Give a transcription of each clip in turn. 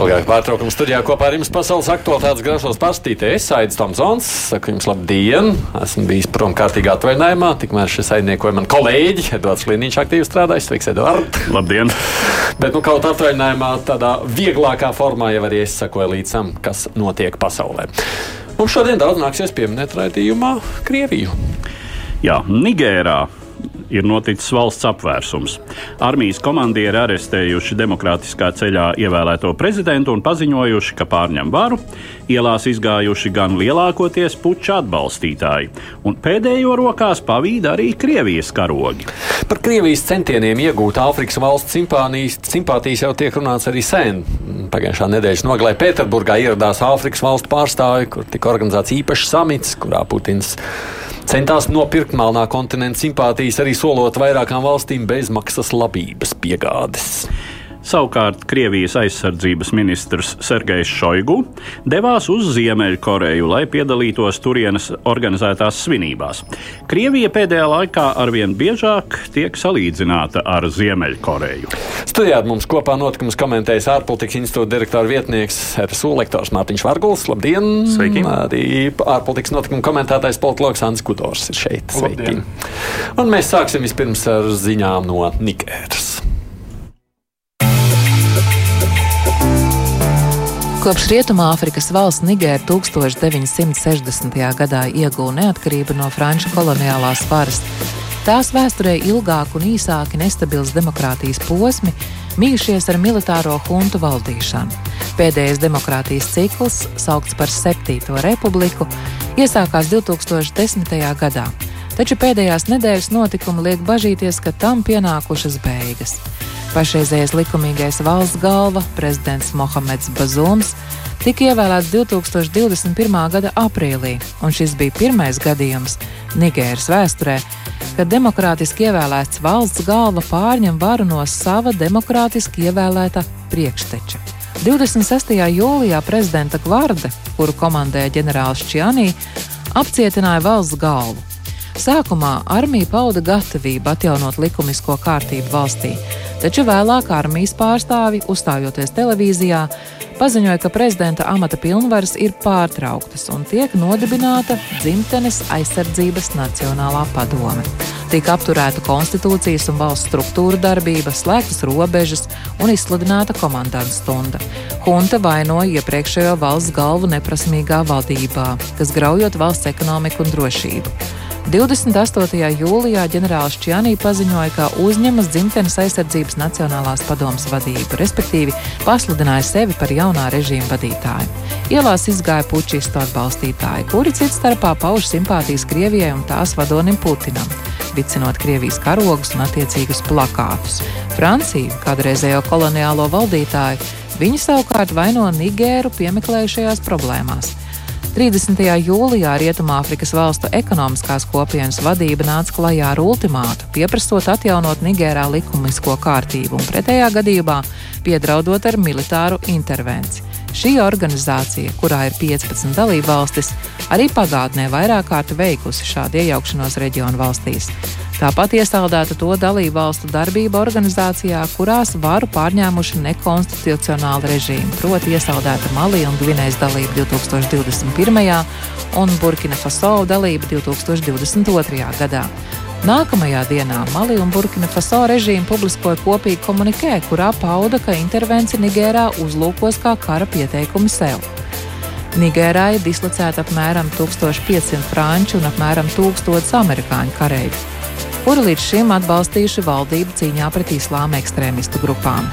Pēc ilgāka pārtraukuma studijā kopā ar jums pasaules aktualitātes gražos pastītē. Es Aits Tomsons, saku jums labdien! Esmu bijis prom kārtīgā atvaļinājumā, tikmēr šis aidniekoja man kolēģi, Edvards Līniņš aktīvi strādājis. Sveiks, Edvard! Labdien! Bet nu kaut atvaļinājumā tādā vieglākā formā jau arī es sakoju līdz tam, kas notiek pasaulē. Mums šodien daudz nāksies pieminēt raidījumā Krieviju. Jā, Nigērā ir noticis valsts apvērsums. Armijas komandieri arestējuši demokrātiskā ceļā ievēlēto prezidentu un paziņojuši, ka pārņem varu. Ielās izgājuši gan lielākoties puča atbalstītāji, un pēdējo rokās pavīd arī Krievijas karogi. Par Krievijas centieniem iegūt Āfrikas valsts simpātijas jau tiek runāts arī sen. Pagājušā nedēļas nogalē Pēterburgā ieradās Āfrikas valstu pārstāvi, kur tika organizēts īpašs samits, kurā Putins centās nopirkt melnā kontinenta simpātijas, arī solot vairākām valstīm bezmaksas labības piegādes. Savukārt Krievijas aizsardzības ministrs Sergejs Šoigu devās uz Ziemeļkoreju, lai piedalītos turienes organizētās svinībās. Krievija pēdējā laikā arvien biežāk tiek salīdzināta ar Ziemeļkoreju. Studijā mums kopā notikumus komentējas ārpolitikas institūta direktora vietnieks RSU lektors Mārtiņš Varguls. Labdien! Sveiki! Arī ārpolitikas notikumu komentētājs politologs Ants Kudors ir šeit. Sveiki! Labdien. Un mēs sāksim vispirms ar ziņām no Nikēras. Kopš Rietumāfrikas valsts Nigēra 1960. gadā ieguva neatkarību no franču koloniālās varas, tās vēsturē ilgāk un īsāki nestabils demokrātijas posmi mījušies ar militāro huntu valdīšanu. Pēdējais demokrātijas cikls, saukts par Septīto republiku, iesākās 2010. gadā, taču pēdējās nedēļas notikumi liek bažīties, ka tam pienākušas beigas. Pašreizējais likumīgais valsts galva, prezidents Mohameds Bazūms, tika ievēlēts 2021. gada aprīlī, un šis bija pirmais gadījums Nigēras vēsturē, kad demokrātiski ievēlēts valsts galva pārņem varu no sava demokrātiski ievēlēta priekšteča. 26. jūlijā prezidenta Gvarde, kuru komandēja ģenerālis Čianī, apcietināja valsts galvu. Sākumā armija pauda gatavību atjaunot likumisko kārtību valstī, taču vēlāk armijas pārstāvi, uzstājoties televīzijā, paziņoja, ka prezidenta amata pilnvaras ir pārtrauktas un tiek nodibināta dzimtenes aizsardzības nacionālā padome. Tika apturēta konstitūcijas un valsts struktūra darbība, slēgtas robežas un izsludināta komandanta stunda. Hunta vainoja iepriekšējo valsts galvu neprasmīgā valdībā, kas graujot valsts ekonomiku un drošību. 28. jūlijā ģenerālis Čjānī paziņoja, ka uzņemas dzimtenes aizsardzības Nacionālās padomas vadību, respektīvi pasludināja sevi par jaunā režīma vadītāju. Ielās izgāja pučistu atbalstītāji, kuri cits starpā pauž simpātijas Krievijai un tās vadonim Putinam, vicinot Krievijas karogus un attiecīgus plakātus. Francija, kādreizējo koloniālo valdītāju, viņi savukārt vaino Nigēru piemeklējušajās problēmās. 30. jūlijā Rietumāfrikas valstu ekonomiskās kopienas vadība nāca klajā ar ultimātu, pieprasot atjaunot Nigērā likumisko kārtību un pretējā gadījumā piedraudot ar militāru intervenciju. Šī organizācija, kurā ir 15 dalībvalstis, arī pagātnē vairāk kārt veikusi šādu iejaukšanos reģionu valstīs. Tāpat iesaldēta to dalību valstu darbība organizācijā, kurās varu pārņēmuši nekonstitucionāli režīmi, proti iesaldēta Mali un Gvinējas dalība 2021. un Burkina Faso dalība 2022. gadā. Nākamajā dienā Mali un Burkina Faso režīmi publiskoja kopīgu komunikē, kurā pauda, ka intervence Nigērā uzlūkos kā kara pieteikumu sev. Nigērā ir dislocēta apmēram 1500 franču un apmēram 1000 amerikāņu kareivi kuri līdz šim atbalstījuši valdību cīņā pret islāma ekstrēmistu grupām.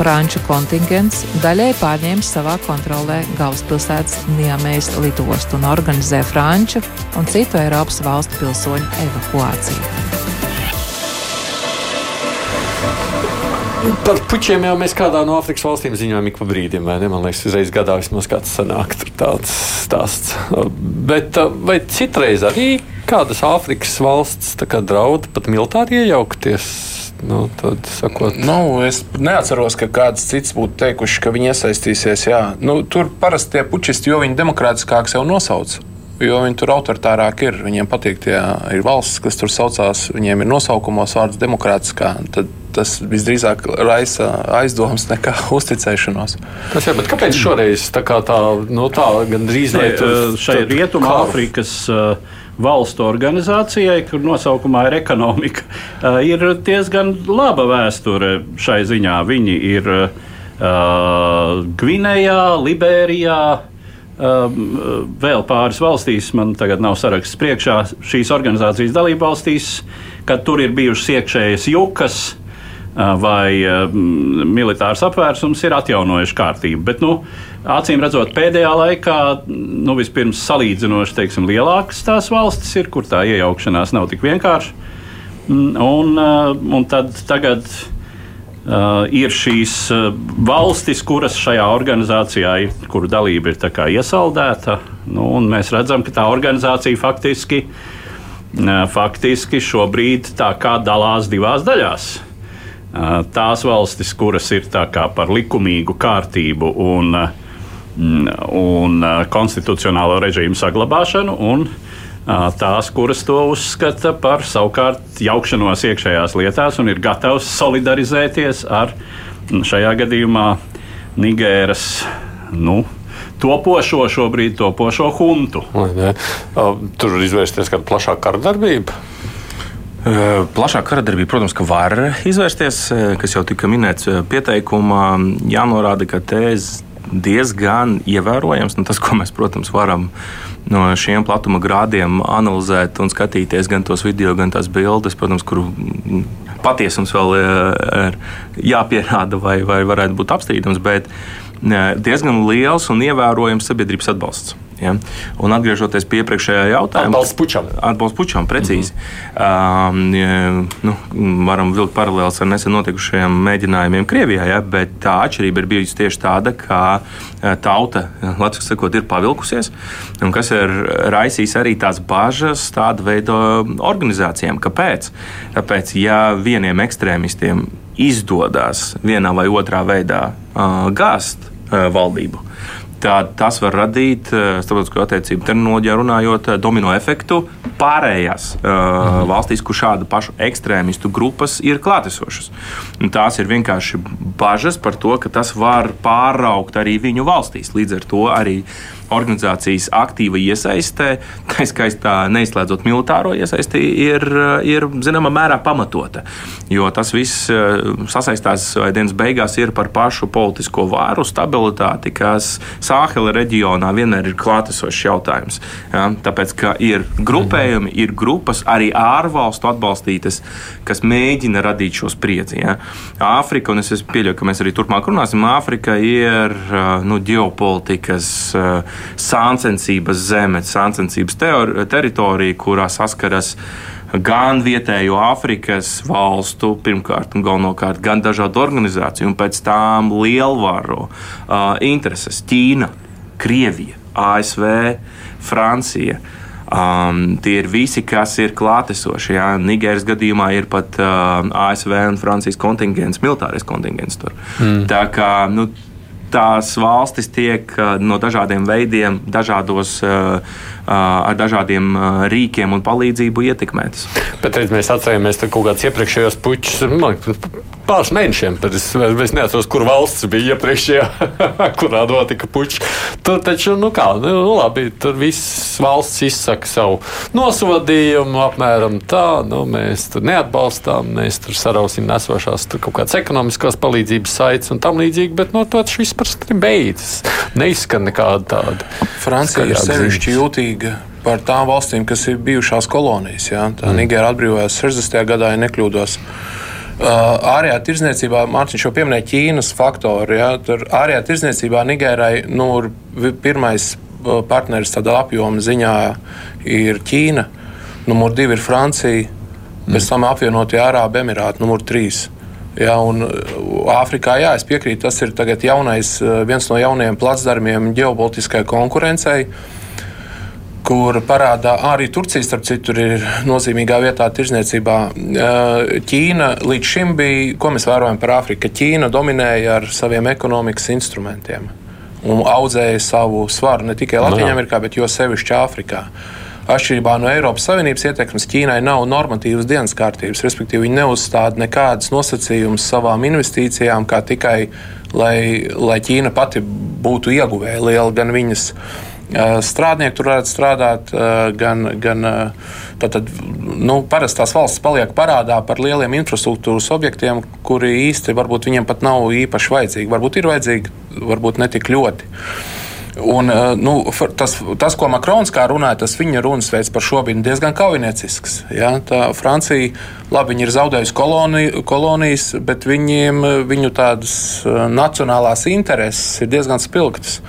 Franču kontingents daļai pārņēma savā kontrolē galvaspilsētas Niemējas lidostu un organizē franču un citu Eiropas valstu pilsoņu evakuāciju. Par puķiem jau mēs kādā no Āfrikas valstīm ziņojam ik pa brīdim, vai ne? Man liekas, uzreiz gadā vismaz kāds sanāk tāds stāsts. Bet vai citreiz arī kādas Āfrikas valsts draud pat militāri iejaukties? Nu, tad, sakot, nu, es neatceros, ka kāds cits būtu teikuši, ka viņi iesaistīsies. Jā. Nu, tur parasti tie pučisti, jo viņi demokrātiskāk sev nosauc. Jo viņi tur autoritārāk ir. Viņiem patīk, tie ir valsts, kas tur saucās, viņiem ir nosaukumos vārds demokrātiskā. Tad tas visdrīzāk raisa aizdomas nekā uzticēšanos. Tas jā, bet kāpēc šoreiz tā kā tā, nu, tā gandrīz ne, šai Rietumā Afrikas uh, valstu organizācijai, kur nosaukumā ir ekonomika, uh, ir diezgan laba vēsture šai ziņā. Viņi ir uh, Gvinējā, Liberijā. Uh, vēl pāris valstīs, man tagad nav saraksts priekšā, šīs organizācijas dalībvalstīs, kad tur ir bijušas iekšējas jukas, vai militārs apvērsums ir atjaunojuši kārtību. Bet, nu, acīm redzot, pēdējā laikā nu, vispirms salīdzinoši teiksim, lielākas tās valstis ir, kur tā iejaukšanās nav tik vienkārša. Mm, un, un tad tagad uh, ir šīs valstis, kuras šajā organizācijā kuru dalība ir iesaldēta. Nu, mēs redzam, ka tā organizācija faktiski, faktiski šobrīd dalās divās daļās tās valstis, kuras ir par likumīgu kārtību un, un konstitucionālo režīmu saglabāšanu, un tās, kuras to uzskata par savukārt jaukšanos iekšējās lietās un ir gatavs solidarizēties ar šajā gadījumā Nigēras. Nu, Topošo šobrīd, topošo huntu. Tur ir izvērsties kāda plašāka kardarbība. Plašāka karadarbība, protams, ka var izvērsties, kas jau tika minēts pieteikumā. Jānorāda, ka te diezgan ievērojams, nu, tas, ko mēs, protams, varam no šiem platuma grādiem analizēt un skatīties gan tos video, gan tās bildes, protams, kuru patiesums vēl ir jāpierāda vai, vai varētu būt apstrīdams, bet diezgan liels un ievērojams sabiedrības atbalsts. Ja? Un atgriežoties pie iepriekšējā jautājuma, atbalsts pučam. Atbalsts pučam, precīzi. Mm -hmm. uh, nu, varam vilkt paralēlus ar nesen notikušajiem mēģinājumiem Krievijā, ja? bet tā atšķirība ir bijusi tieši tāda, ka tauta, Latvijas sakot, ir pavilkusies, un kas ir raisījis arī tās bažas tāda veida organizācijām. Kāpēc? Tāpēc, ja vieniem ekstrēmistiem izdodas vienā vai otrā veidā uh, gāzt uh, valdību, tad tas var radīt, eh, starptautiskā attiecību terminoloģijā runājot, eh, domino efektu pārējās uh, mhm. valstīs, kur šāda paša ekstrēmistu grupas ir klātesošas. Un tās ir vienkārši bažas par to, ka tas var pāraugt arī viņu valstīs. Līdz ar to arī organizācijas aktīva iesaistē, tā skaistā neizslēdzot militāro iesaisti, ir, ir zināmā mērā pamatota. Jo tas viss eh, sasaistās vai dienas beigās ir par pašu politisko vāru stabilitāti, kas Sāhela reģionā vienmēr ir klātesošs jautājums. Ja? Tāpēc, ka ir grupējumi, ir grupas arī ārvalstu atbalstītas, kas mēģina radīt šo spriedzi. Ja? Āfrika, un es pieļauju, ka mēs arī turpmāk runāsim, Āfrika ir eh, nu, ģeopolitikas uh, sāncensības zeme, sāncensības teritorija, kurā saskaras gan vietējo Āfrikas valstu, pirmkārt un galvenokārt, gan dažādu organizāciju, un pēc tam lielvaru uh, intereses - Ķīna, Krievija, ASV, Francija. Um, tie ir visi, kas ir klātesoši. Jā. Nigēras gadījumā ir pat uh, ASV un Francijas kontingents, militārais kontingents tur. Mm. Tā kā nu, tās valstis tiek no dažādiem veidiem, dažādos, ar dažādiem rīkiem un palīdzību ietekmētas. Bet redz, mēs atcerāmies kaut kādus iepriekšējos puķus pāris mēnešiem. Tad es, es neatceros, kur valsts bija iepriekšējā, kurā notika puķis. Tur taču, nu kā, nu, nu labi, tur viss valsts izsaka savu nosodījumu, apmēram tā, nu mēs tur neatbalstām, mēs tur sarausim nesošās tur kaut kādas ekonomiskās palīdzības saites un tam līdzīgi, bet no to viss parasti beidzas. Neizskan nekāda tāda. Francija ir sevišķi jūtīga par tām valstīm, kas ir bijušās kolonijas. Ja? Tā mm. Nigēra atbrīvojās 60. gadā, ja nekļūdos. Ārējā tirzniecībā, Mārtiņš jau pieminēja Ķīnas faktoru. Ja, tur ārējā tirzniecībā Nigērai nu, pirmais partneris tādā apjoma ziņā ir Ķīna, numur divi ir Francija, mm. pēc tam apvienotie Arābu Emirāti, numur trīs. Ja, un Āfrikā, jā, es piekrītu, tas ir jaunais, viens no jaunajiem placdarmiem ģeopolitiskai konkurencei. kur parādā arī Turcija, starp citu, ir nozīmīgā vietā tirzniecībā. Ķīna līdz šim bija, ko mēs vērojam par Āfriku, ka Ķīna dominēja ar saviem ekonomikas instrumentiem un audzēja savu svaru ne tikai Latvijā, bet jo sevišķi Āfrikā. Atšķirībā no Eiropas Savienības ietekmes, Ķīnai nav normatīvas dienas kārtības, respektīvi, viņi neuzstāda nekādas nosacījumus savām investīcijām, kā tikai lai, lai Ķīna pati būtu ieguvēja liela gan viņas strādnieki tur varētu strādāt, gan, gan tātad, nu, parasti tās valsts paliek parādā par lieliem infrastruktūras objektiem, kuri īsti varbūt viņiem pat nav īpaši vajadzīgi. Varbūt ir vajadzīgi, varbūt ne tik ļoti. Un, nu, tas, tas, ko Makrons runāja, tas viņa runas veids par šo bija diezgan kaujiniecisks. Ja? Tā Francija, labi, viņi ir zaudējusi koloni, kolonijas, bet viņiem, viņu tādas nacionālās intereses ir diezgan spilgtas.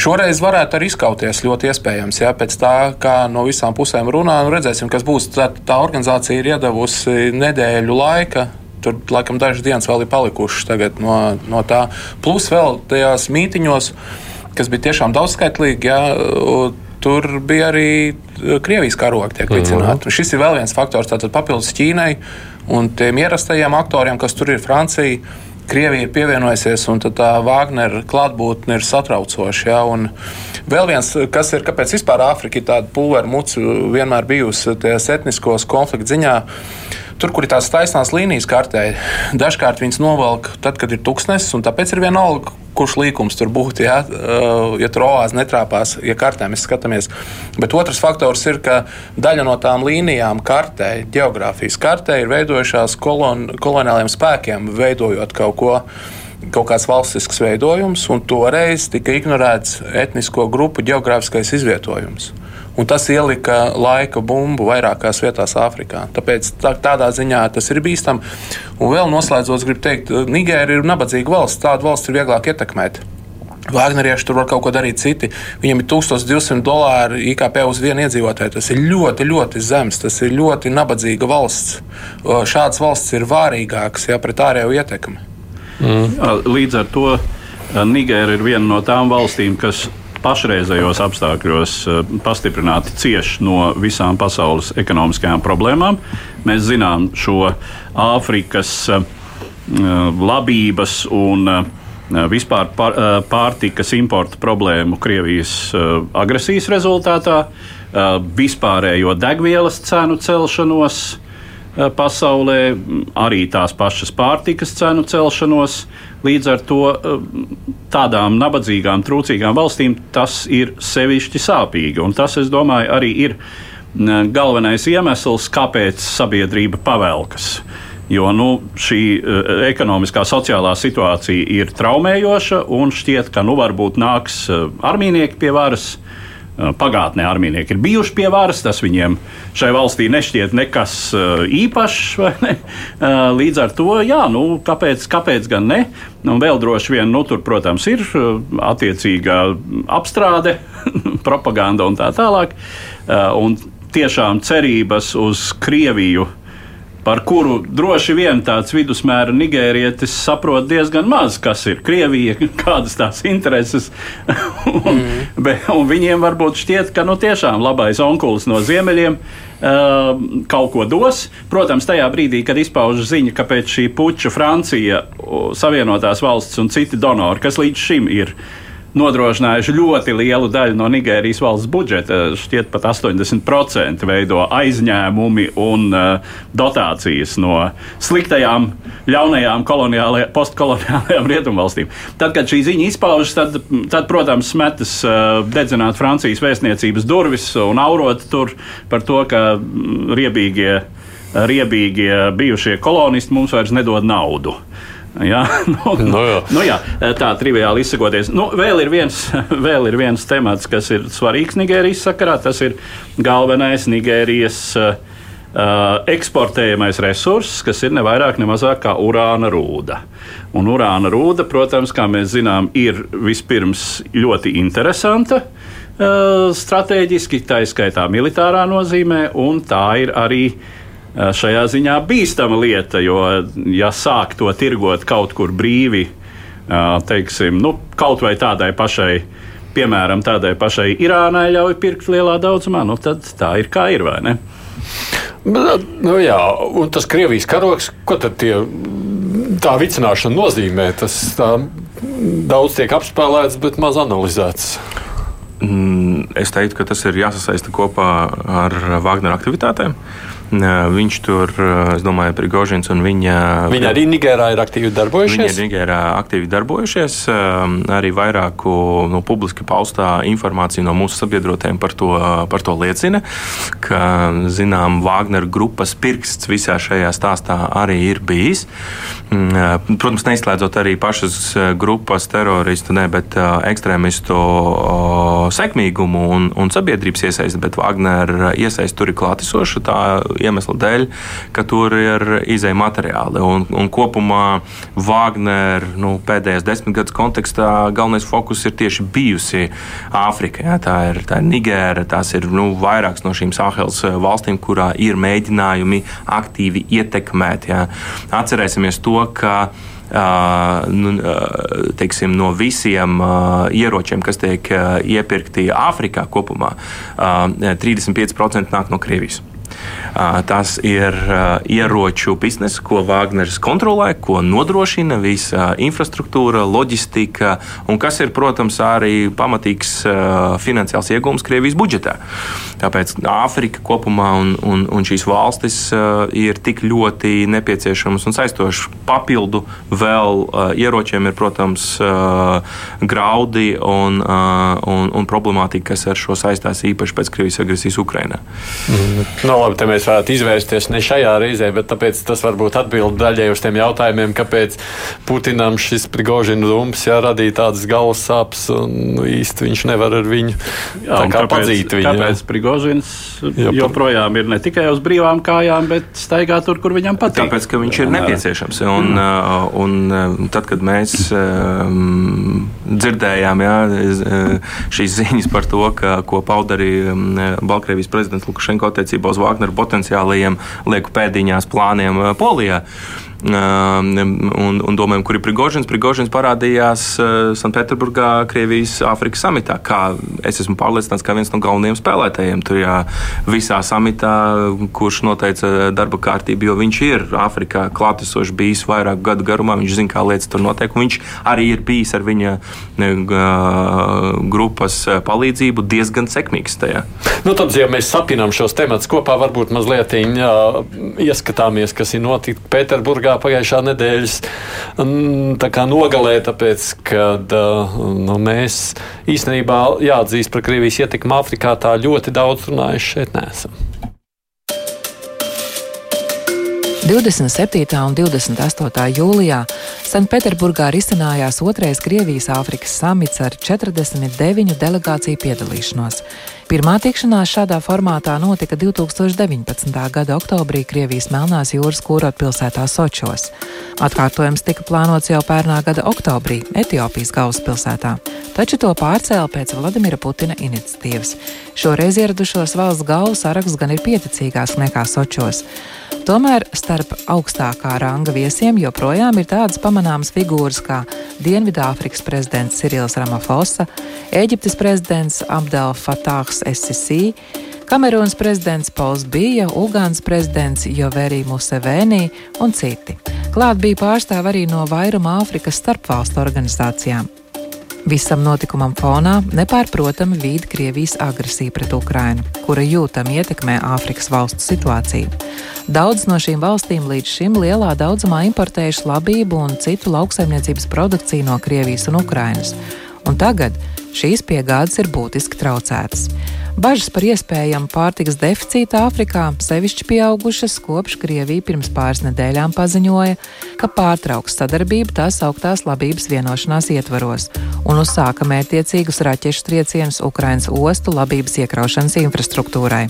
Šoreiz varētu arī izkauties ļoti iespējams. Jā, pēc tā, kā no visām pusēm runā, nu redzēsim, kas būs. Tā, tā organizācija ir iedavusi nedēļu laika. Tur laikam dažas dienas vēl ir palikušas no, no tā. Plus vēl tajās mītiņos, kas bija tiešām daudzskaitlīgi. Jā, Tur bija arī Krievijas karogi, tiek vicināti. Mm -hmm. Šis ir vēl viens faktors, tātad papildus Ķīnai un tiem ierastajiem aktoriem, kas tur ir Francija Krievija ir pievienojusies, un tā Wagner klātbūtne ir satraucoša. Ja? Un vēl viens, kas ir, kāpēc vispār Āfrika ir tāda pulveru muca vienmēr bijusi etniskos konfliktu ziņā. Tur, kur ir tās taisnās līnijas kartē, dažkārt viņas novelk tad, kad ir tuksnesis, un tāpēc ir vienalga, kurš līkums tur būtu. Ja, ja tur oāze netrāpās, ja kartē mēs skatāmies. Bet otrs faktors ir, ka daļa no tām līnijām kartē, geogrāfijas kartē, ir veidojušās kolon, koloniāliem spēkiem, veidojot kaut ko kaut kāds valstisks veidojums, un toreiz tika ignorēts etnisko grupu geogrāfiskais izvietojums. Un tas ielika laika bumbu vairākās vietās Āfrikā. Tāpēc tā, tādā ziņā tas ir bīstami. Un vēl noslēdzot, gribu teikt, Nigērija ir nabadzīga valsts. Tādu valsti ir vieglāk ietekmēt. Vāģnerieši tur var kaut ko darīt citi. Viņam ir 1200 dolāri IKP uz vienu iedzīvotāju. Tas ir ļoti, ļoti zems. Tas ir ļoti nabadzīga valsts. Šādas valsts ir vārīgākas ja, pret ārējo ietekmi. Mm. Līdz ar to Nigēra ir viena no tām valstīm, kas pašreizējos apstākļos eh, pastiprināti cieš no visām pasaules ekonomiskajām problēmām. Mēs zinām šo Āfrikas eh, labības un eh, vispār pārtikas importa problēmu Krievijas agresijas rezultātā, vispārējo degvielas cenu celšanos pasaulē, arī tās pašas pārtikas cenu celšanos. Līdz ar to eh, tādām nabadzīgām, trūcīgām valstīm tas ir sevišķi sāpīgi. Un tas, es domāju, arī ir galvenais iemesls, kāpēc sabiedrība pavelkas. Jo nu, šī uh, ekonomiskā, sociālā situācija ir traumējoša, un šķiet, ka nu varbūt nāks uh, armīnieki pie varas, uh, pagātnē armijnieki ir bijuši pie varas, tas viņiem šai valstī nešķiet nekas īpašs. Ne? Līdz ar to, jā, nu, kāpēc, kāpēc gan ne? Un vēl droši vien, nu, tur, protams, ir attiecīgā apstrāde, propaganda un tā tālāk. Un tiešām cerības uz Krieviju par kuru droši vien tāds vidusmēra nigērietis saprot diezgan maz, kas ir Krievija, kādas tās intereses. un, mm. be, un viņiem varbūt šķiet, ka nu, tiešām labais onkulis no ziemeļiem uh, kaut ko dos. Protams, tajā brīdī, kad izpauž ziņa, ka pēc šī puča Francija, Savienotās valsts un citi donori, kas līdz šim ir nodrošinājuši ļoti lielu daļu no Nigērijas valsts budžeta. Šķiet, pat 80% veido aizņēmumi un uh, dotācijas no sliktajām, ļaunajām postkoloniālajām rietumvalstīm. Tad, kad šī ziņa izpaužas, tad, tad protams, metas uh, dedzināt Francijas vēstniecības durvis un aurot tur par to, ka riebīgie, riebīgie bijušie kolonisti mums vairs nedod naudu. Jā, nu, nu, jā. Nu, jā, tā triviāli izsakoties. Nu, vēl, ir viens, vēl ir viens temats, kas ir svarīgs Nigērijas sakarā. Tas ir galvenais Nigērijas uh, eksportējamais resurss, kas ir ne vairāk, ne mazāk kā urāna rūda. Un urāna rūda, protams, kā mēs zinām, ir vispirms ļoti interesanta. Uh, Stratēģiski, tā izskaitā militārā nozīmē, un tā ir arī uh, šajā ziņā bīstama lieta, jo, ja sāk to tirgot kaut kur brīvi, eh, teiksim, nu, kaut vai tādai pašai piemēram, tādai pašai Irānai ļauj pirkt lielā daudzumā, nu, tad tā ir kā ir, vai ne? Nu, jā, un tas Krievijas karoks, ko tad tie, tā vicināšana nozīmē? Tas tā, daudz tiek apspēlēts, bet maz analizēts. Mm, es teiktu, ka tas ir jāsasaista kopā ar Wagner aktivitātēm. Viņš tur, es domāju, Prigožins un viņa. Viņa arī Nigērā ir aktīvi darbojušies. Viņa ir Nigērā aktīvi darbojušies. Arī vairāku nu, publiski paustā informācija no mūsu sabiedrotiem par to, par to liecina, ka, zinām, Wagner grupas pirksts visā šajā stāstā arī ir bijis. Protams, neizslēdzot arī pašas grupas teroristu, ne, bet ekstrēmistu sekmīgumu un, un sabiedrības iesaisti, bet Wagner iesaisti tur ir klātesoša. Tā iemesla dēļ, ka tur ir izēja materiāli. Un, un kopumā Wagner nu, pēdējās desmit gadus kontekstā galvenais fokus ir tieši bijusi Āfrika. Ja? Tā ir, tā ir Nigēra, tās ir nu, vairākas no šīm Sahels valstīm, kurā ir mēģinājumi aktīvi ietekmēt. Ja? Atcerēsimies to, ka Uh, nu, uh, teiksim, no visiem uh, ieročiem, kas tiek iepirkti Āfrikā kopumā, 35% nāk no Krievijas. Tas ir ieroču biznesa, ko Wagners kontrolē, ko nodrošina visa infrastruktūra, loģistika un kas ir, protams, arī pamatīgs finansiāls iegūms Krievijas budžetā. Tāpēc Āfrika kopumā un, un, un šīs valstis ir tik ļoti nepieciešamas un saistošas. Papildu vēl ieročiem ir, protams, graudi un, un, un problemātika, kas ar šo saistās īpaši pēc Krievijas agresijas Ukrainā. Mm. No, labi, te mēs varētu izvērsties ne šajā reizē, bet tāpēc tas varbūt atbild daļai uz tiem jautājumiem, kāpēc Putinam šis Prigožina dūms jā, radīja tādas galvas sāpes un nu, īsti viņš nevar ar viņu jā, tā kā kāpēc, padzīt viņu. Kāpēc Prigožins joprojām ir ne tikai uz brīvām kājām, bet staigā tur, kur viņam patīk? Tāpēc, ka viņš ir nepieciešams. Un, mm. Uh, un, un uh, tad, kad mēs um, dzirdējām jā, uh, šīs ziņas par to, ka, ko pauda arī um, Baltkrievijas prezidents Lukašenko attiecībā uz Vāgneru potenciālajiem lieku pēdiņās plāniem eh, Polijā un, un domājam, kur ir Prigožins. Prigožins parādījās Sanktpēterburgā, Krievijas Āfrikas samitā. Kā es esmu pārliecināts, ka viens no galvenajiem spēlētājiem tur visā samitā, kurš noteica darba kārtību, jo viņš ir Āfrikā klātesošs bijis vairāku gadu garumā. Viņš zina, kā lietas tur notiek, viņš arī ir bijis ar viņa grupas palīdzību diezgan sekmīgs tajā. Nu, tad, ja mēs sapinām šos tematus kopā, varbūt mazliet ieskatāmies, kas ir noticis Pēterburgā Rīgā pagājušā nedēļas nogalē, tāpēc, ka nu, mēs īstenībā jāatzīst par Krievijas ietekmi Āfrikā tā ļoti daudz runājuši šeit nesam. 27. un 28. jūlijā Sanktpēterburgā risinājās otrais Krievijas-Āfrikas samits ar 49 delegāciju piedalīšanos. Pirmā tikšanās šādā formātā notika 2019. gada oktobrī Krievijas Melnās jūras kūrot pilsētā Sočos. Atkārtojums tika plānots jau pērnā gada oktobrī Etiopijas galvaspilsētā, taču to pārcēla pēc Vladimira Putina iniciatīvas. Šoreiz ieradušos valsts galvu saraksts gan ir pieticīgāks nekā Sočos. Tomēr starp augstākā ranga viesiem joprojām ir tādas pamanāmas figūras kā Dienvidāfrikas prezidents Sirils Ramafosa, Eģiptes prezidents Abdel Fatāhs Esisī, Kamerūnas prezidents Pols Bija, Ugānas prezidents Joveri Museveni un citi. Klāt bija pārstāvi arī no vairuma Āfrikas starpvalstu organizācijām. Visam notikumam fonā nepārprotami vīd Krievijas agresija pret Ukrainu, kura jūtami ietekmē Āfrikas valstu situāciju. Daudz no šīm valstīm līdz šim lielā daudzumā importējuši labību un citu lauksaimniecības produkciju no Krievijas un Ukrainas, un tagad šīs piegādes ir būtiski traucētas. Bažas par iespējamu pārtikas deficītu Āfrikā sevišķi pieaugušas kopš Krievija pirms pāris nedēļām paziņoja, ka pārtrauks sadarbību tās augtās labības vienošanās ietvaros un uzsāka mērķiecīgus raķešu triecienus Ukrainas ostu labības iekraušanas infrastruktūrai.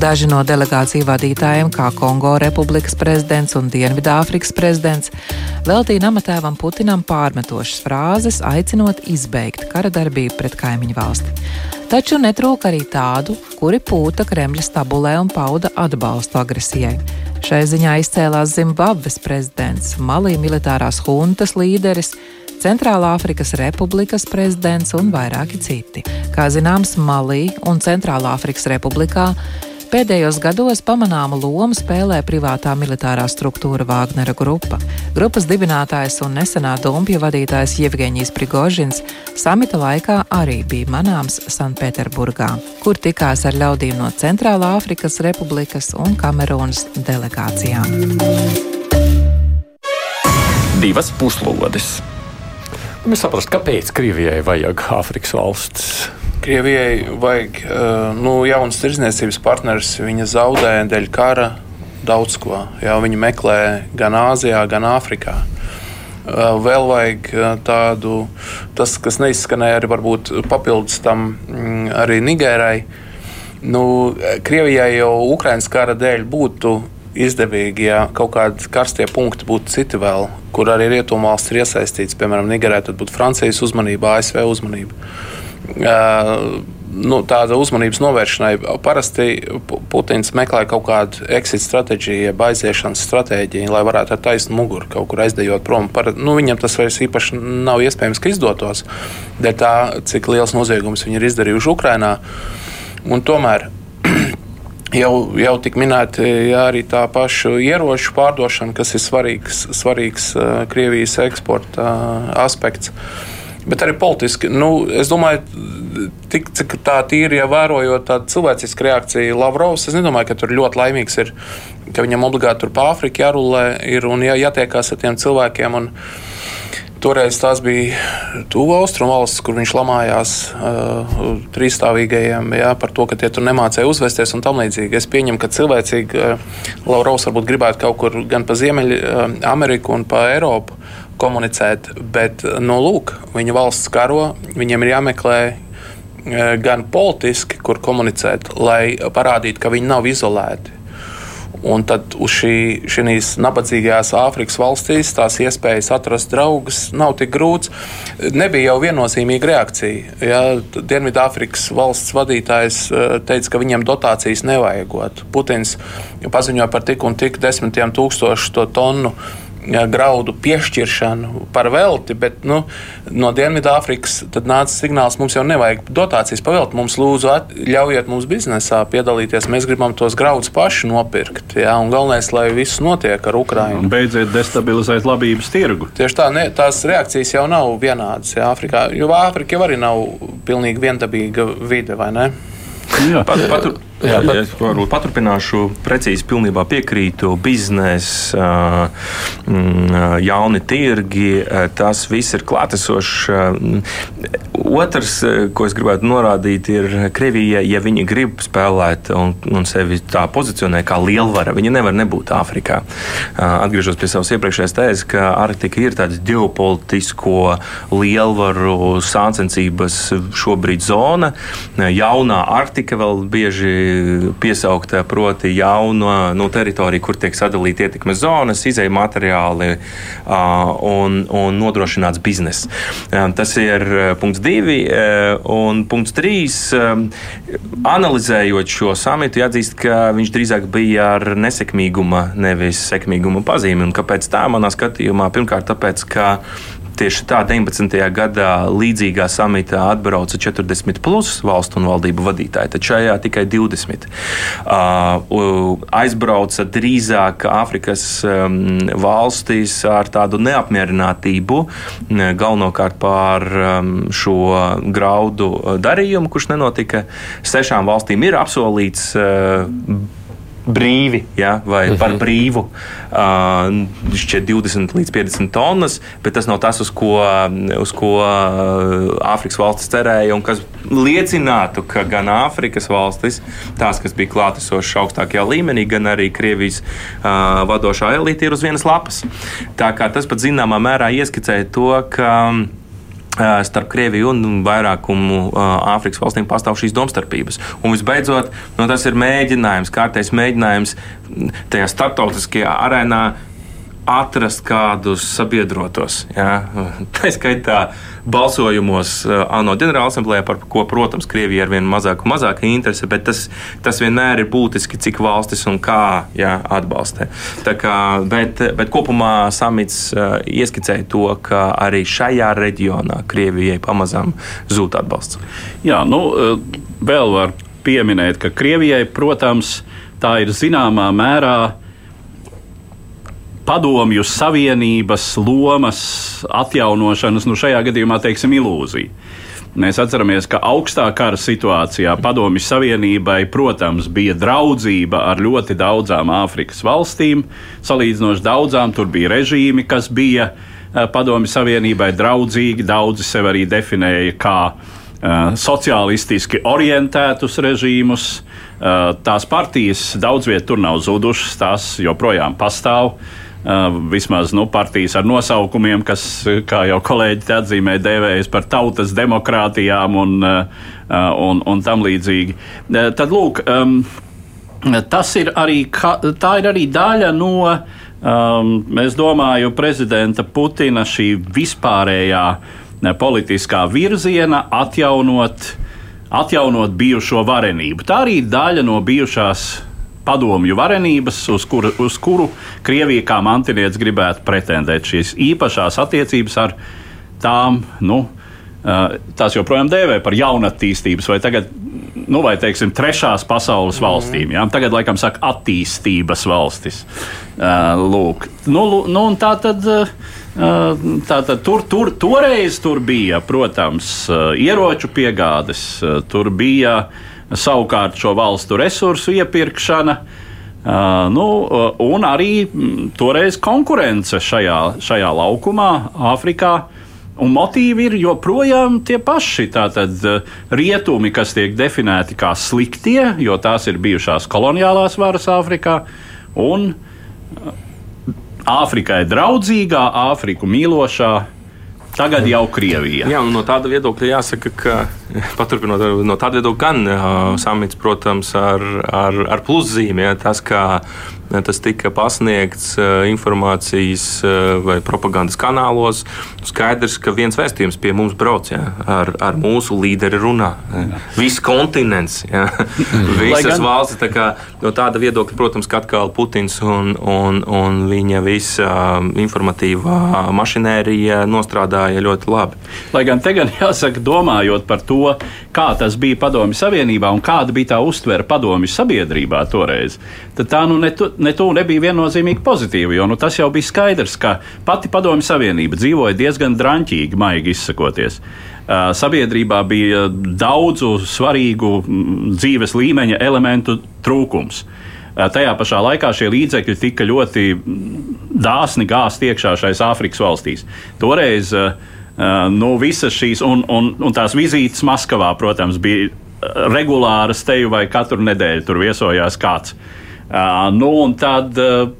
Daži no delegāciju vadītājiem, kā Kongo Republikas prezidents un Dienvidāfrikas prezidents, veltīja namatēvam Putinam pārmetošas frāzes, aicinot izbeigt kara darbību pret kaimiņu valsti. Taču netrūka arī tādu, kuri pūta Kremļa stabulē un pauda atbalstu agresijai. Šai ziņā izcēlās Zimbabves prezidents, Malī militārās huntas līderis, Centrālā Afrikas Republikas prezidents un vairāki citi. Kā zināms, Malī un Centrālā Afrikas Republikā Pēdējos gados pamanāmu lomu spēlē privātā militārā struktūra Vāgnera grupa. Grupas dibinātājs un nesenā dumpja vadītājs Jevgeņijs Prigožins samita laikā arī bija manāms Sanktpēterburgā, kur tikās ar ļaudīm no Centrālā Afrikas Republikas un Kamerūnas delegācijām. Divas puslodes. Mēs saprotam, kāpēc Krievijai vajag Āfrikas valsts. Krievijai vajag uh, nu, jaunas tirzniecības partneris. Viņa zaudē dēļ kara daudz ko. Jā, viņa meklē gan Āzijā, gan Āfrikā. Uh, vēl vajag uh, tādu, tas, kas neizskanēja arī varbūt papildus tam mm, arī Nigērai. Nu, Krievijai jau Ukraiņas kara dēļ būtu izdevīgi, ja kaut kādi karstie punkti būtu citi vēl, kur arī rietumvalsts ir iesaistīts. Piemēram, Nigērā tad būtu Francijas uzmanība, ASV uzmanība. Nu, tāda uzmanības novēršanai parasti Putins meklē kaut kādu exit stratēģiju, jeb aiziešanas stratēģiju, lai varētu ar taisnu muguru kaut kur aizdejot prom. Par, nu, viņam tas vairs īpaši nav iespējams, ka izdotos, dēļ tā, cik liels noziegums viņi ir izdarījuši Ukrajinā. Tomēr jau, jau tik minēta arī tā paša ieroču pārdošana, kas ir svarīgs, svarīgs Krievijas eksporta aspekts. Bet arī politiski, nu, es domāju, tik, cik tā tīri ja vērojot tādu cilvēcisku reakciju Lavrovs, es nedomāju, ka tur ļoti laimīgs ir, ka viņam obligāti tur pa Āfriku jārulē ir un jā, jātiekās ar tiem cilvēkiem. Un, Toreiz tās bija tuvu austrumu valsts, kur viņš lamājās uh, trīsstāvīgajiem jā, par to, ka tie tur nemācīja uzvesties un tam līdzīgi. Es pieņemu, ka cilvēcīgi uh, Lavrovs varbūt gribētu kaut kur gan pa Ziemeļu uh, Ameriku un pa Eiropu komunicēt, bet nu, lūk, viņa valsts karo, viņiem ir jāmeklē e, gan politiski, kur komunicēt, lai parādītu, ka viņi nav izolēti. Un tad uz šī, šīs nabadzīgajās Āfrikas valstīs tās iespējas atrast draugus nav tik grūts. Nebija jau viennozīmīga reakcija. Ja, Dienvidāfrikas valsts vadītājs e, teica, ka viņiem dotācijas nevajagot. Putins paziņoja par tik un tik desmitiem tūkstošu to tonu graudu piešķiršanu par velti, bet nu, no Dienvidāfrikas nāca signāls, mums jau nevajag dotācijas par velti. Mums lūdzu, at, ļaujiet mums biznesā piedalīties. Mēs gribam tos graudus paši nopirkt. Jā, un galvenais, lai viss notiek ar Ukrajinu. Beidziet destabilizēt labības tirgu. Tieši tā, ne, tās reakcijas jau nav vienādas jā, Āfrikā, jo Āfrika jau arī nav pilnīgi viendabīga vide, vai ne? Jā, pat, patur, Jā, bet... Es varbūt paturpināšu, precīzi pilnībā piekrītu. Biznesa, jauni tirgi, tas viss ir klātesošs. Otrs, ko es gribētu norādīt, ir Krievija, ja viņi grib spēlēt un, un sevi tā pozicionē kā lielvara, viņi nevar nebūt Āfrikā. Atgriežos pie savas iepriekšējās tēzes, ka Arktika ir tāds ģeopolitisko lielvaru sāncensības šobrīd zona. Jaunā Arktika vēl bieži piesaukta, proti, jauna nu, teritorija, kur tiek sadalīta ietekmes zonas, izēja materiāli un, un nodrošināts bizness. Tas ir punkts divi. Un punkts trīs, analizējot šo samitu, jāatzīst, ka viņš drīzāk bija ar nesekmīguma, nevis sekmīguma pazīmi. Un kāpēc tā manā skatījumā? Pirmkārt, tāpēc, ka Tieši tā 19. gadā līdzīgā samitā atbrauca 40 plus valstu un valdību vadītāji, tad šajā tikai 20. Uh, aizbrauca drīzāk Āfrikas um, valstīs ar tādu neapmierinātību, galvenokārt par um, šo graudu darījumu, kurš nenotika. Sešām valstīm ir apsolīts. Brīvi ja, vai uh -huh. par mhm. brīvu. Uh, šķiet 20 līdz 50 tonnas, bet tas nav tas, uz ko, uz ko Āfrikas valstis cerēja un kas liecinātu, ka gan Āfrikas valstis, tās, kas bija klātesošas augstākajā līmenī, gan arī Krievijas uh, vadošā elite ir uz vienas lapas. Tā kā tas pat zināmā mērā ieskicēja to, ka starp Krieviju un vairākumu Āfrikas valstīm pastāv šīs domstarpības. Un visbeidzot, nu, tas ir mēģinājums, kārtējs mēģinājums tajā starptautiskajā arēnā atrast kādus sabiedrotos. Jā. Tā skaitā balsojumos uh, ANO ģenerālasemblējā, par ko, protams, Krievija ir vien mazāk un mazāk interese, bet tas, tas vienmēr ir būtiski, cik valstis un kā jā, atbalsta. Bet, bet kopumā samits uh, ieskicēja to, ka arī šajā reģionā Krievijai pamazām zūd atbalsts. Jā, nu, uh, vēl var pieminēt, ka Krievijai, protams, tā ir zināmā mērā padomju savienības lomas atjaunošanas, nu šajā gadījumā teiksim, ilūzija. Mēs atceramies, ka augstā kara situācijā Padomju Savienībai, protams, bija draudzība ar ļoti daudzām Āfrikas valstīm. Salīdzinoši daudzām tur bija režīmi, kas bija eh, Padomju Savienībai draudzīgi. Daudzi sev arī definēja kā uh, sociālistiski orientētus režīmus. Uh, tās partijas daudz vietā tur nav zudušas, tās joprojām pastāv. Uh, vismaz nu, partijas ar nosaukumiem, kas, kā jau kolēģi atzīmē, dēvējas par tautas demokrātijām un, un, un tam līdzīgi. Tad, lūk, tas ir arī, tā ir arī daļa no, es domāju, prezidenta Putina šī vispārējā politiskā virziena atjaunot, atjaunot bijušo varenību. Tā arī daļa no bijušās padomju varenības, uz, kur, uz kuru Krievija kā mantinieca gribētu pretendēt šīs īpašās attiecības ar tām. Nu, Tās joprojām dēvē par jaunatīstības vai tagad, nu, vai teiksim, trešās pasaules mhm. valstīm. Jā? Tagad, laikam, saka, attīstības valstis. Lūk, nu, nu, tā tad. Tātad tur, tur, toreiz tur bija, protams, ieroču piegādes, tur bija uh, savukārt šo valstu resursu iepirkšana. Uh, nu, un arī m, toreiz konkurence šajā, šajā laukumā, Āfrikā. Un motīvi ir joprojām tie paši. Tātad rietumi, kas tiek definēti kā sliktie, jo tās ir bijušās koloniālās varas Āfrikā, un Āfrikai draudzīgā, Āfriku mīlošā Tagad jau Krievija. Jā, no tāda viedokļa jāsaka, ka paturpinot no tāda viedokļa, gan uh, samits, protams, ar, ar, ar pluszīmēm, ja, tas, kā tas tika pasniegts informācijas vai propagandas kanālos. Skaidrs, ka viens vēstījums pie mums brauc jā, ar, ar mūsu līderi runā. Viss kontinents, jā, visas gan... valstis. Tā kā, no tāda viedokļa, protams, ka atkal Putins un, un, un viņa visa informatīvā mašinērija nostrādāja ļoti labi. Lai gan te gan jāsaka, domājot par to, kā tas bija Padomju Savienībā un kāda bija tā uztvere Padomju sabiedrībā toreiz, tad tā nu ne, tu, ne tuvu nebija viennozīmīgi pozitīva. Jo nu, tas jau bija skaidrs, ka pati Padomju Savienība dzīvoja diezgan drāmīgi, maigi izsakoties. Uh, sabiedrībā bija daudzu svarīgu dzīves līmeņa elementu trūkums. Uh, tajā pašā laikā šie līdzekļi tika ļoti dāsni gāzt iekšā šais Āfrikas valstīs. Toreiz uh, nu, visas šīs, un, un, un tās vizītes Maskavā, protams, bija regulāras teju vai katru nedēļu tur viesojās kāds. Uh, Uh, nu, un tad uh,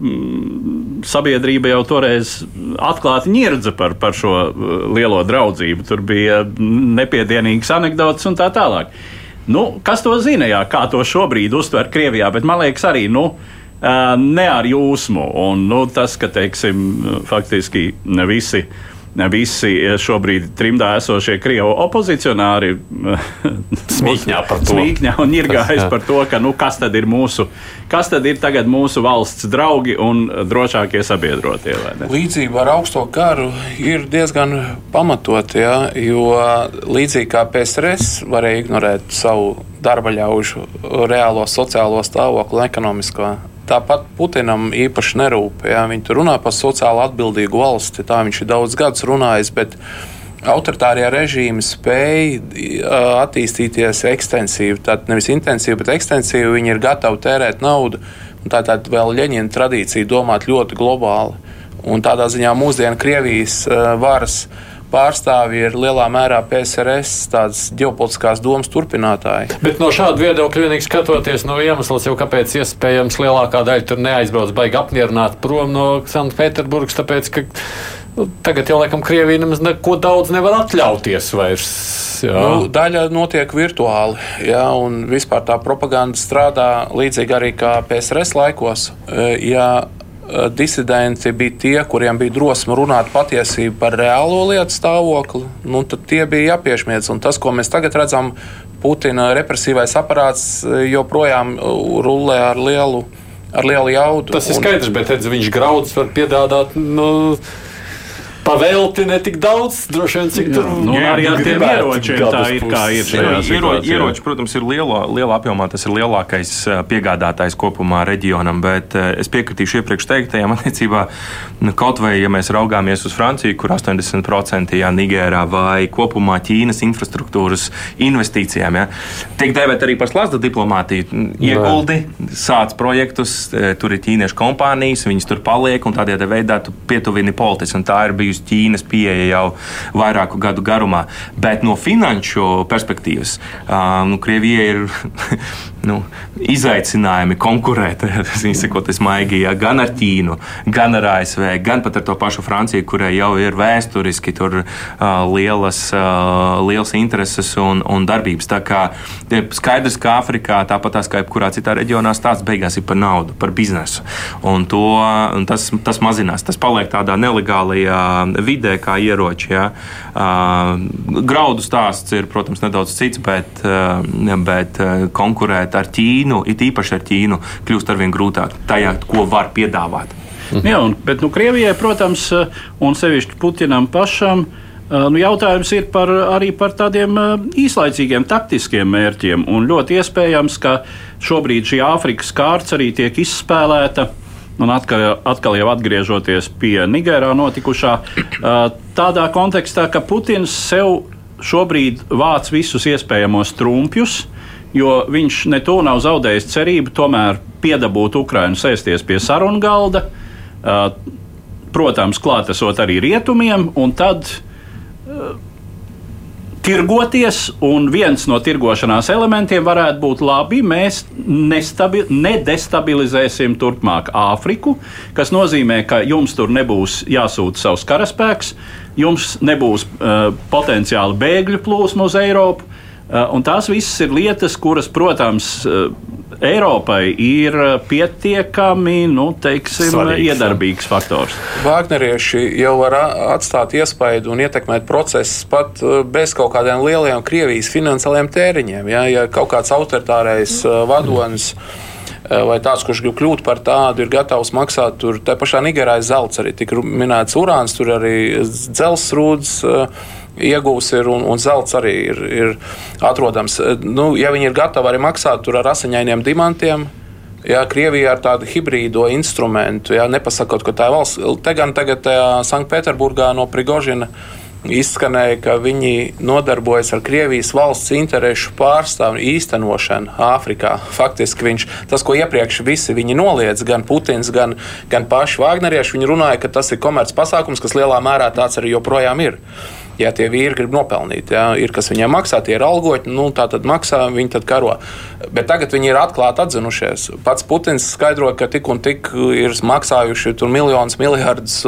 sabiedrība jau toreiz atklāti ņirdza par, par šo lielo draudzību. Tur bija nepiedienīgas anekdotas un tā tālāk. Nu, kas to zina, jā, kā to šobrīd uztver Krievijā, bet man liekas, arī nu, ne ar jūsmu. Un, nu, tas, ka teiksim, faktiski visi visi šobrīd trimdā esošie krievu opozicionāri smīkņā par to. Smīkņā un ir gājis par to, ka nu, kas tad ir mūsu, kas tad ir tagad mūsu valsts draugi un drošākie sabiedrotie. Līdzība ar augsto karu ir diezgan pamatot, ja, jo līdzīgi kā PSRS varēja ignorēt savu darba ļaužu reālo sociālo stāvokli un ekonomisko Tāpat Putinam īpaši nerūp. Ja? Viņi tur runā par sociāli atbildīgu valsti, tā viņš ir daudz gadus runājis. Autoritārie režīmi spēja attīstīties ekstensīvi. Tātad nevis intensīvi, bet ekstensīvi. Viņi ir gatavi tērēt naudu. Tā ir vēl Leņķina tradīcija domāt ļoti globāli. Un tādā ziņā mūsdienu Krievijas varas uh, pārstāvji ir lielā mērā PSRS, tādas ģeopolitiskās domas turpinātāji. Bet no šāda viedokļa vienīgi skatoties, no iemesls jau kāpēc iespējams lielākā daļa tur neaizbrauc baigi apmierināti prom no Sanktpēterburgas, tāpēc, ka nu, tagad jau laikam Krievija nemaz neko daudz nevar atļauties vairs. Jā. Nu, daļa notiek virtuāli, jā, un vispār tā propaganda strādā līdzīgi arī kā PSRS laikos. Ja disidenti bija tie, kuriem bija drosme runāt patiesību par reālo lietu stāvokli, nu, tad tie bija jāpiešķiedz. Un tas, ko mēs tagad redzam, Putina represīvais aparāts joprojām rullē ar lielu, ar lielu jaudu. Tas ir skaidrs, bet redz, viņš graudus var piedāvāt. Nu... Pavelti ne tik daudz, droši vien, cik tur nu, jā, arī ar tiem ieročiem tā ir. Kā ir Iero, ieroči, protams, ir lielā, lielā apjomā, tas ir lielākais piegādātājs kopumā reģionam, bet es piekritīšu iepriekš teiktajām attiecībā, nu, kaut vai, ja mēs raugāmies uz Franciju, kur 80% jā, Nigērā vai kopumā Ķīnas infrastruktūras investīcijām, jā, tiek dēvēt arī par slazda diplomātiju. Ieguldi, sāc projektus, tur ir ķīniešu kompānijas, viņas tur paliek un tādā veidā tu pietuvini politiski. Tā ir bijusi bijusi Ķīnas pieeja jau vairāku gadu garumā. Bet no finanšu perspektīvas nu, Krievija ir nu, izaicinājumi konkurēt, izsakoties maigi, ja, gan ar Ķīnu, gan ar ASV, gan pat ar to pašu Franciju, kurai jau ir vēsturiski tur uh, lielas, uh, lielas intereses un, un darbības. Tā kā skaidrs, ka Āfrikā, tāpat kā jebkurā citā reģionā, stāsts beigās ir par naudu, par biznesu. Un to, un tas, tas mazinās, tas paliek tādā nelegālajā vidē, kā ieroči. Ja. Graudu stāsts ir, protams, nedaudz cits, bet, bet konkurēt ar Ķīnu, it īpaši ar Ķīnu, kļūst arvien grūtāk tajā, ko var piedāvāt. Mhm. Jā, un, bet nu, Krievijai, protams, un sevišķi Putinam pašam. Nu, jautājums ir par, arī par tādiem īslaicīgiem taktiskiem mērķiem. Ļoti iespējams, ka šobrīd šī Āfrikas kārta arī tiek izspēlēta Un atkal, atkal jau atgriežoties pie Nigērā notikušā, tādā kontekstā, ka Putins sev šobrīd vāc visus iespējamos trumpjus, jo viņš ne to nav zaudējis cerību tomēr piedabūt Ukrainu sēsties pie sarunu galda, protams, klātesot arī rietumiem, un tad tirgoties, un viens no tirgošanās elementiem varētu būt labi. Mēs nestabi, nedestabilizēsim turpmāk Āfriku, kas nozīmē, ka jums tur nebūs jāsūta savs karaspēks, jums nebūs uh, potenciāli bēgļu plūsma uz Eiropu. Uh, un tās visas ir lietas, kuras, protams, uh, Eiropai ir eh, pietiekami nu, teiksim, Svarīgs, iedarbīgs faktors. Vāgnerieši jau var atstāt iespaidu un ietekmēt procesus pat eh, bez kaut kādiem lieliem Krievijas finansiāliem tēriņiem. Ja, ja kaut kāds autoritārais eh, vadonis. Vai tāds, kurš grib kļūt par tādu, ir gatavs maksāt. Tur tā pašā Nigērā ir zelts, arī tika minēts urāns, tur arī dzelzsrūdas. Uh, iegūs ir un, un zelts arī ir, ir atrodams. Nu, ja viņi ir gatavi arī maksāt ar asiņainiem dimantiem, Jā, Krievija ar tādu hibrīdo instrumentu, jā, nepasakot, ka tā ir valsts. Te gan tagad Sanktpēterburgā no Prigožina izskanēja, ka viņi nodarbojas ar Krievijas valsts interesu pārstāvju īstenošanu Āfrikā. Faktiski viņš, tas, ko iepriekš visi viņi noliedz, gan Putins, gan, gan paši Vāgnerieši, viņi runāja, ka tas ir komerc pasākums, kas lielā mērā tāds arī joprojām ir ja tie vīri grib nopelnīt. Ja, ir kas viņiem maksā, tie ir algoņi, nu, tā tad maksā, viņi tad karo. Bet tagad viņi ir atklāti atzinušies. Pats Putins skaidroja, ka tik un tik ir maksājuši miljonus, miljardus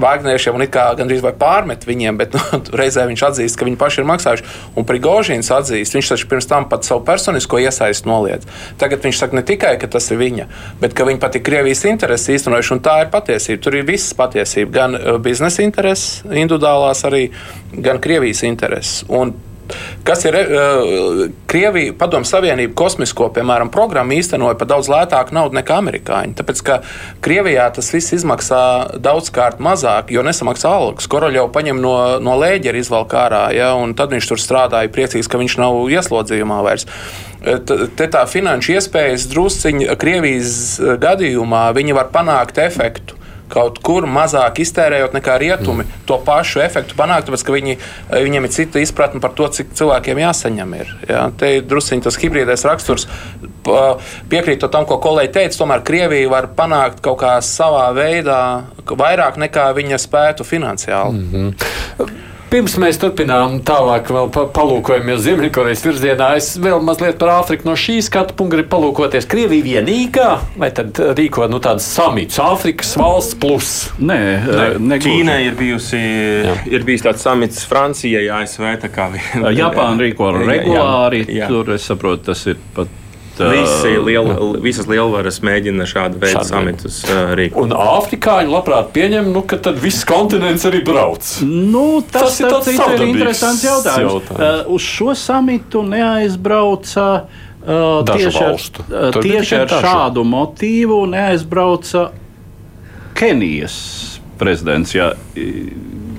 Vāgniešiem un it kā gandrīz vai pārmet viņiem, bet nu, reizē viņš atzīst, ka viņi paši ir maksājuši. Un Prigožīns atzīst, viņš taču pirms tam pat savu personisko iesaistu noliedz. Tagad viņš saka ne tikai, ka tas ir viņa, bet ka viņi pat ir Krievijas intereses īstenojuši, un tā ir patiesība. Tur ir visas patiesība, gan biznesa intereses, individuālās arī gan Krievijas intereses. Un Kas ir uh, Krievija, Padomu Savienība kosmisko, piemēram, programmu īstenoja par daudz lētāku naudu nekā amerikāņi. Tāpēc, ka Krievijā tas viss izmaksā daudzkārt mazāk, jo nesamaksā algas. Koroļov paņem no, no lēģera izvalk ārā, ja, un tad viņš tur strādāja priecīgs, ka viņš nav ieslodzījumā vairs. Te tā finanšu iespējas drusciņi Krievijas gadījumā viņi var panākt efektu kaut kur mazāk iztērējot nekā rietumi, mm. to pašu efektu panākt, tāpēc ka viņi, viņiem ir cita izpratne par to, cik cilvēkiem jāsaņem. Ir, ja? Te ir druskuļi tas hibrīdais raksturs. Piekrītot tam, ko kolēģi teica, tomēr Krievija var panākt kaut kā savā veidā vairāk nekā viņa spētu finansiāli. Mm -hmm. Pirms mēs turpinām tālāk, vēl palūkojamies Ziemeļkorejas virzienā, es vēl mazliet par Āfriku no šīs skatu punkta gribu palūkoties. Krievija vienīgā, vai tad rīko nu, tādas samits, Āfrikas valsts plus? Nē, Nē Ķīnai ir bijusi, jā. ir bijis tāds samits Francijai, ASV. Japāna rīko regulāri, jā, jā. tur es saprotu, tas ir pat Visi liel, visas lielvaras mēģina šādu veidu samitus uh, rīkot. Un afrikāņi labprāt pieņem, nu, ka tad viss kontinents arī brauc. Nu, tas, Tas ir tas tāds ir interesants jautājums. jautājums. Uh, uz šo samitu neaizbrauca. Uh, Dažu tieši ar, valstu. uh, Tur bija tieši ar dažu. šādu motīvu neaizbrauca Kenijas prezidents, ja,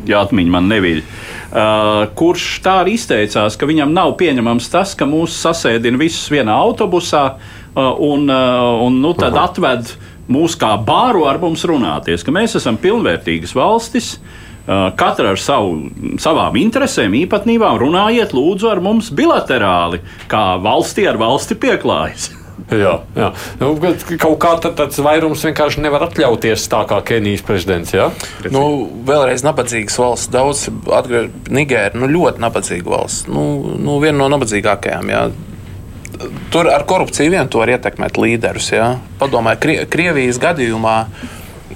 ja atmiņa man neviļ. Uh, kurš tā arī izteicās, ka viņam nav pieņemams tas, ka mūs sasēdina visus vienā autobusā uh, un, uh, un nu, tad atved mūs kā bāru ar mums runāties, ka mēs esam pilnvērtīgas valstis. Katra ar savu, savām interesēm, īpatnībām runājiet, lūdzu, ar mums bilaterāli, kā valstī ar valsti pieklājas. Jā, jā. Nu, kaut kā tāds vairums vienkārši nevar atļauties tā kā Kenijas prezidents. Jā? Nu, vēlreiz nabadzīgas valsts, daudz atgriezt Nigēra, nu, ļoti nabadzīga valsts. Nu, nu, viena no nabadzīgākajām. Jā. Tur ar korupciju vien to var ietekmēt līderus. Jā. Padomājiet, Krie Krievijas gadījumā.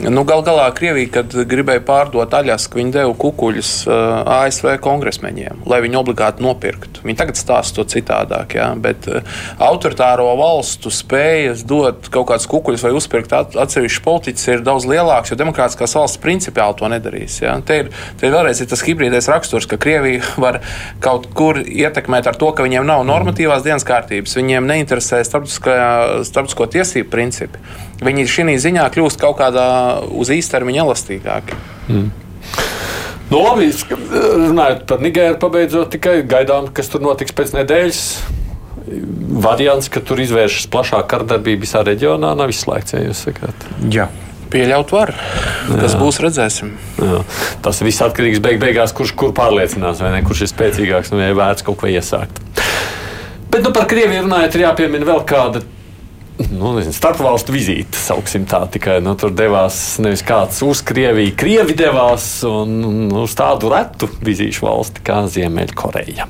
Nu, gal galā Krievija, kad gribēja pārdot aļasku, viņi deva kukuļus uh, ASV kongresmeņiem, lai viņi obligāti nopirktu. Viņi tagad stāsta to citādāk, jā, bet uh, autoritāro valstu spējas dot kaut kādus kukuļus vai uzpirkt at atsevišķus politiķus ir daudz lielāks, jo demokrātiskās valsts principiāli to nedarīs. Jā. Te ir, te ir vēlreiz ir tas hibrīdais raksturs, ka Krievija var kaut kur ietekmēt ar to, ka viņiem nav normatīvās dienas kārtības, viņiem neinteresē starptautisko tiesību principi. Viņi šī ziņā kļūst kaut kādā uz īstermiņa elastīgāki. Nu, labi, runājot par Nigēru, pabeidzot tikai gaidām, kas tur notiks pēc nedēļas. Variants, ka tur izvēršas plašāka kardarbība visā reģionā, nav izslēgts, ja jūs sakāt. Jā. Pieļaut var. Kas būs, redzēsim. Jā. Tas viss atkarīgs beig beigās, kurš kur pārliecinās, vai ne, kurš ir spēcīgāks un vai ir vērts kaut ko iesākt. Bet nu, par Krieviju runājot, ir jāpiemina vēl kāda. Nu, nezinu, starpvalstu vizīte, sauksim tā, tikai nu, tur devās nevis kāds uz Krieviju, Krievi devās un, un uz tādu retu vizīšu valsti kā Ziemeļkoreja.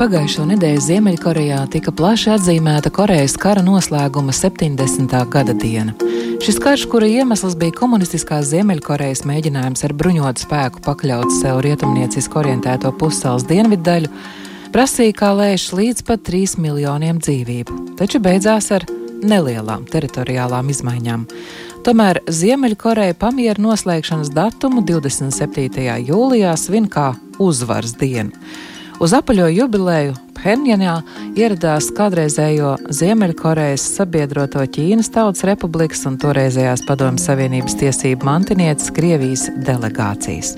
Pagājušo nedēļu Ziemeļkorejā tika plaši atzīmēta Korejas kara noslēguma 70. gada diena. Šis karš, kura iemesls bija komunistiskās Ziemeļkorejas mēģinājums ar bruņotu spēku pakļaut sev rietumnieciski orientēto pusceļu dienvidu daļu, prasīja kā lēš līdz pat 3 miljoniem dzīvību, taču beidzās ar nelielām teritoriālām izmaiņām. Tomēr Ziemeļkoreja pamieru noslēgšanas datumu 27. jūlijā svin kā uzvaras dienu. Uz apaļo jubileju Phenjanā ieradās kādreizējo Ziemeļkorejas sabiedroto Ķīnas Tautas Republikas un toreizējās Padomju Savienības tiesību mantinieces Krievijas delegācijas.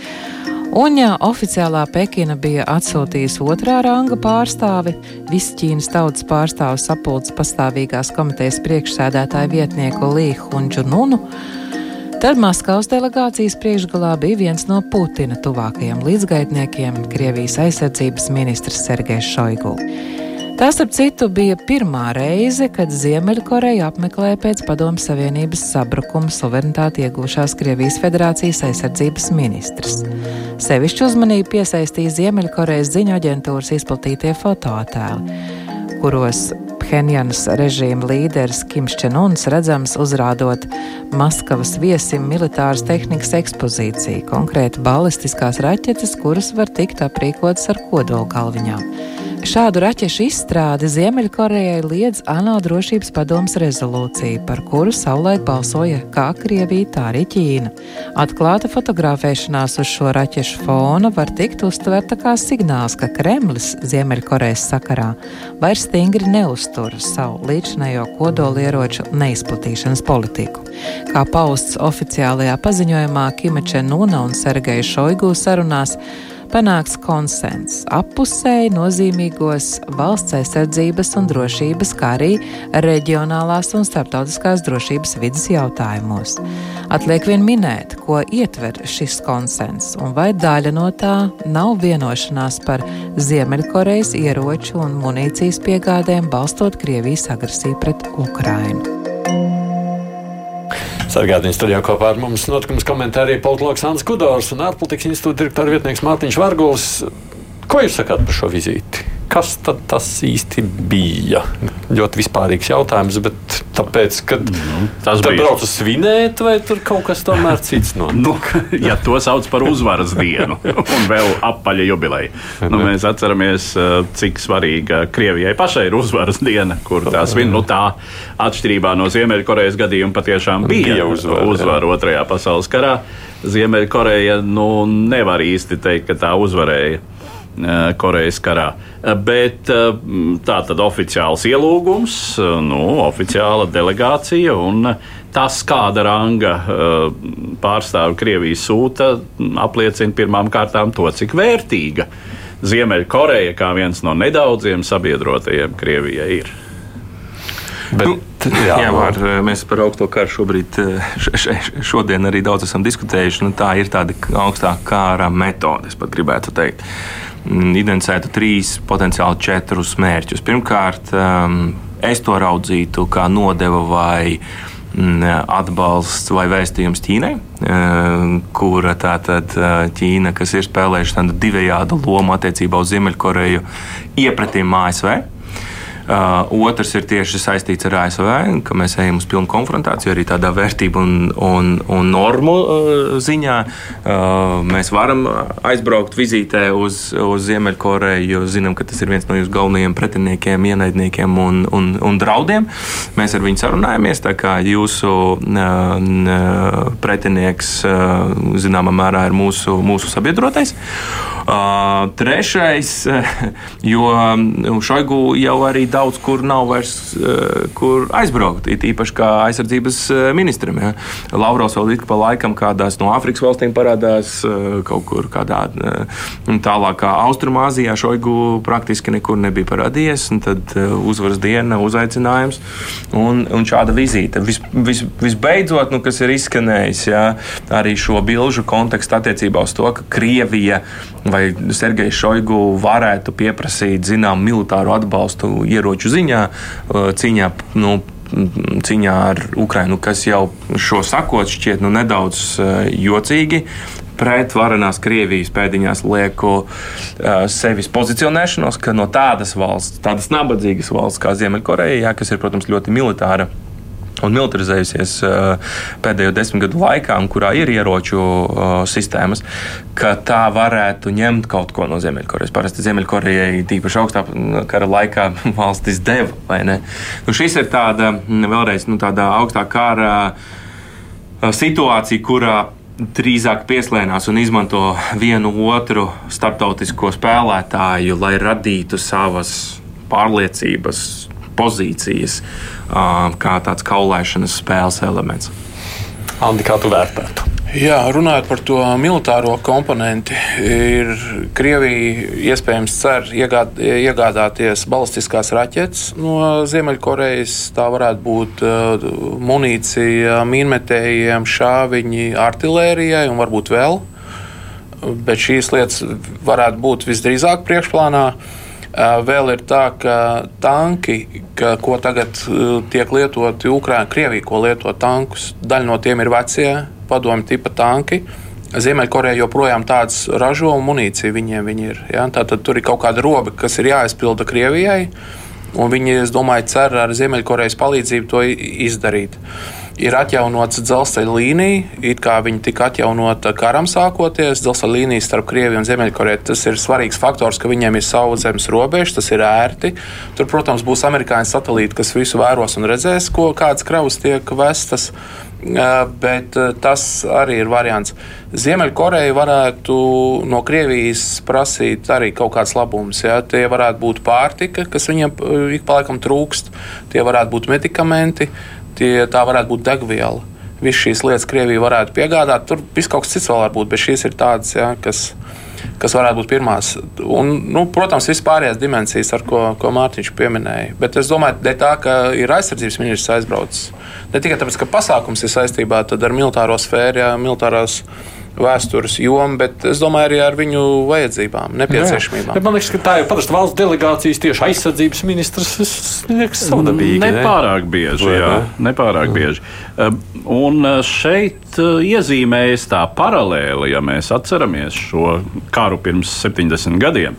Un ja oficiālā Pekina bija atsūtījusi otrā ranga pārstāvi, visu Ķīnas tautas pārstāvu sapulces pastāvīgās komitejas priekšsēdētāju vietnieku Līhu un Džununu, Tad Maskavas delegācijas priekšgalā bija viens no Putina tuvākajiem līdzgaitniekiem - Krievijas aizsardzības ministrs Sergejs Šoigu. Tā, starp citu, bija pirmā reize, kad Ziemeļkoreja apmeklēja pēc Padomu Savienības sabrukuma suverenitāti iegūšās Krievijas Federācijas aizsardzības ministrs. Sevišķu uzmanību piesaistīja Ziemeļkorejas ziņu aģentūras izplatītie fotoattēli, kuros Phenjanas režīma līderis Kims Čenuns redzams uzrādot Maskavas viesim militāras tehnikas ekspozīciju, konkrēti balistiskās raķetes, kuras var tikt aprīkotas ar kodolgalviņām. Šādu raķešu izstrādi Ziemeļkorejai liedz ANO drošības padomas rezolūcija, par kuru savulaik balsoja kā Krievija, tā arī Ķīna. Atklāta fotografēšanās uz šo raķešu fona var tikt uztverta kā signāls, ka Kremlis Ziemeļkorejas sakarā vairs stingri neuztur savu līdzinējo kodolieroču neizplatīšanas politiku. Kā pausts oficiālajā paziņojumā Kimeče Nuna un Sergeja Šoigu sarunās, panāks konsens appusēji nozīmīgos valsts aizsardzības un drošības, kā arī reģionālās un starptautiskās drošības vidas jautājumos. Atliek vien minēt, ko ietver šis konsens, un vai daļa no tā nav vienošanās par Ziemeļkorejas ieroču un munīcijas piegādēm, balstot Krievijas agresiju pret Ukrainu. Sargātājs studijā kopā ar mums notikums komentārija politologs Ants Kudors un ārpolitikas institūta direktora vietnieks Mārtiņš Varguls. Ko jūs sakāt par šo vizīti? Kas tas īsti bija? Ļoti vispārīgs jautājums, bet tāpēc, kad nu, tas bija braucis svinēt, vai tur kaut kas tomēr cits no? nu, ja to sauc par uzvaras dienu un vēl apaļa jubileja. Nu, mēs atceramies, eh, cik svarīga Krievijai pašai ir uzvaras diena, kur tā svin. Nu, tā atšķirībā no Ziemeļkorejas gadījuma patiešām bija, bija uzvara, uzvara otrajā pasaules karā. Ziemeļkoreja nu, nevar īsti teikt, ka tā uzvarēja. Eh, Korejas karā. Eh, bet eh, tā tad oficiāls ielūgums, nu, oficiāla delegācija un tas, kāda ranga pārstāvja Krievijas sūta, apliecina pirmām kārtām to, cik vērtīga Ziemeļkoreja kā viens no nedaudziem sabiedrotajiem Krievijai ir. Bet, nu, jā, jā var, mēs par augsto karu šobrīd, šodien arī daudz esam diskutējuši. Nu, tā ir tāda augstā kara metode, es pat gribētu teikt. Mm, identificētu trīs, potenciāli četrus mērķus. Pirmkārt, um, es to raudzītu kā nodevu vai mm, atbalsts vai vēstījums Ķīnai, um, kura tātad uh, Ķīna, kas ir spēlējuši tādu divējādu lomu attiecībā uz Ziemeļkoreju, iepratīm ASV. Uh, otrs ir tieši saistīts ar ASV, ka mēs ejam uz pilnu konfrontāciju arī tādā vērtību un, un, un normu uh, ziņā. Uh, mēs varam aizbraukt vizītē uz, uz Ziemeļkoreju, jo zinām, ka tas ir viens no jūsu galvenajiem pretiniekiem, ienaidniekiem un, un, un draudiem. Mēs ar viņu sarunājamies, tā kā jūsu pretinieks zināmā mērā ir mūsu, mūsu sabiedrotais. Uh, trešais, jo Šoigu jau arī daudz kur nav vairs uh, kur aizbraukt. It īpaši kā aizsardzības ministram. Ja. Lavrovs vēl ik pa laikam kādās no Āfrikas valstīm parādās, uh, kaut kur kādā tālākā Austrumāzijā. Šoigu praktiski nekur nebija parādījies. Tad uzvaras diena, uzaicinājums un, un šāda vizīte. Vis, vis, visbeidzot, nu, kas ir izskanējis ja, arī šo bilžu kontekstu attiecībā uz to, ka Krievija vai Sergejs Šoigu varētu pieprasīt zināmu militāru atbalstu ieroču ziņā, uh, cīņā. Nu, Cīņā ar Ukrajinu, kas jau šo sakot, šķiet nu, nedaudz uh, jocīgi pret varenās Krievijas pēdiņās lieku uh, sevis pozicionēšanos, ka no tādas valsts, tādas nabadzīgas valsts kā Ziemeļkoreja, kas ir, protams, ļoti militāra un militarizējusies uh, pēdējo desmit gadu laikā, un kurā ir ieroču uh, sistēmas, ka tā varētu ņemt kaut ko no Ziemeļkorejas. Parasti Ziemeļkorejai tīpaši augstā kara laikā valstis deva, vai ne? Nu, šis ir tāda, vēlreiz, nu, tāda augstā kara uh, situācija, kurā drīzāk pieslēdzas un izmanto vienu otru starptautisko spēlētāju, lai radītu savas pārliecības, pozīcijas, kā tāds kaulēšanas spēles elements. Andi, kā tu vērtētu? Jā, runājot par to militāro komponenti, ir Krievija iespējams cer iegād, iegādāties balistiskās raķetes no Ziemeļkorejas. Tā varētu būt uh, munīcija mīnmetējiem, šāviņi artilērijai un varbūt vēl. Bet šīs lietas varētu būt visdrīzāk priekšplānā. Uh, Vēl ir tā, ka tanki, ka, ko tagad tiek lietoti Ukraiņā, Krievija, ko lieto tankus, daļa no tiem ir vecie padomi tipa tanki. Ziemeļkoreja joprojām tādas ražo un munīcija viņiem viņi ir. Ja? Tātad tur ir kaut kāda roba, kas ir jāizpilda Krievijai, viņi, es domāju, cer ar Ziemeļkorejas palīdzību to izdarīt. Uh, ir atjaunots dzelzceļa līnija, it kā viņa tika atjaunota karam sākoties. Dzelzceļa līnija starp Krieviju un Ziemeļkoreju tas ir svarīgs faktors, ka viņiem ir savu zemes robeža, tas ir ērti. Tur, protams, būs amerikāņu satelīti, kas visu vēros un redzēs, ko kādas kravas tiek vestas. Bet tas arī ir variants. Ziemeļkoreja varētu no Krievijas prasīt arī kaut kāds labums. Ja? Tie varētu būt pārtika, kas viņiem ik pa laikam trūkst, tie varētu būt medikamenti, tie, tā varētu būt degviela. Visas šīs lietas Krievija varētu piegādāt. Tur viss kaut kas cits vēl var būt, bet šīs ir tādas, ja, kas, kas varētu būt pirmās. Un, nu, protams, vispārējās dimensijas, ar ko, ko Mārtiņš pieminēja. Bet es domāju, ka, ka ir aizsardzības ministrs aizbraucis. Ne tikai tāpēc, ka pasākums ir saistībā ar militāro sfēru, ja, militārās vēstures jomu, bet es domāju arī ar viņu vajadzībām, nepieciešamībām. Jā, man liekas, ka tā ir parasti valsts delegācijas tieši aizsardzības ministrs. Tas savdabīgi. Nepārāk bieži, Vai, jā, ne? nepārāk mm. bieži. Un eh, šeit eh, iezīmējas tā paralēli, ja mēs atceramies šo karu pirms 70 gadiem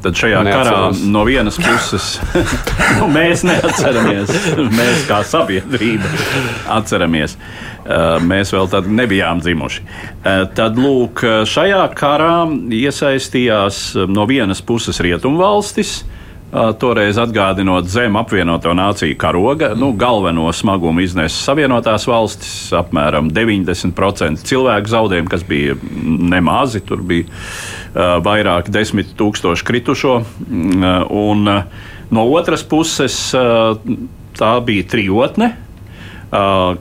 Tad šajā Neatceros. karā no vienas puses nu, mēs neatceramies, mēs kā sabiedrība atceramies. Uh, Mēs vēl tad nebijām dzimuši. Uh, Tad, lūk, šajā karā iesaistījās uh, no vienas puses rietumvalstis, toreiz atgādinot zem apvienoto nāciju karoga. Nu, galveno smagumu iznesa Savienotās valstis, apmēram 90% cilvēku zaudējumu, kas bija nemazi. Tur bija uh, vairāk desmit tūkstoši kritušo. Mm, uh, Un, uh, no otras puses, uh, tā bija trijotne. Uh,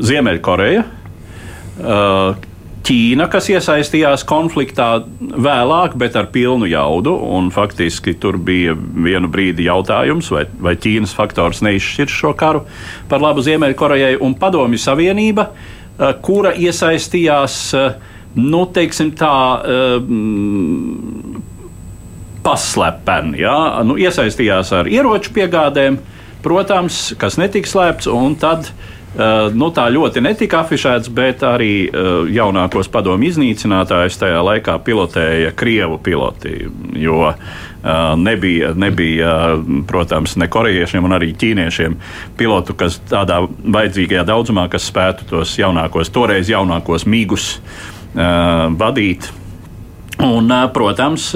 Ziemeļkoreja, uh, Ķīna, kas iesaistījās konfliktā vēlāk, bet ar pilnu jaudu. Faktiski tur bija vienu brīdi jautājums, vai, vai Ķīnas faktors neizšķirs šo karu par labu Ziemeļkorejai un Padomju Savienība, uh, kura iesaistījās, uh, nu, teiksim tā, mm, paslepeni. Ja? Nu, iesaistījās ar ieroču piegādēm, protams, kas netika slēpts, un tad. Uh, nu, tā ļoti netika afišēts, bet arī uh, jaunākos padomu iznīcinātājus tajā laikā pilotēja krievu piloti. Jo uh, nebija, nebija protams, ne korejiešiem, ne arī ķīniešiem pilotu, kas tādā vajadzīgajā daudzumā, kas spētu tos jaunākos, toreiz jaunākos mīgus vadīt. Un, protams,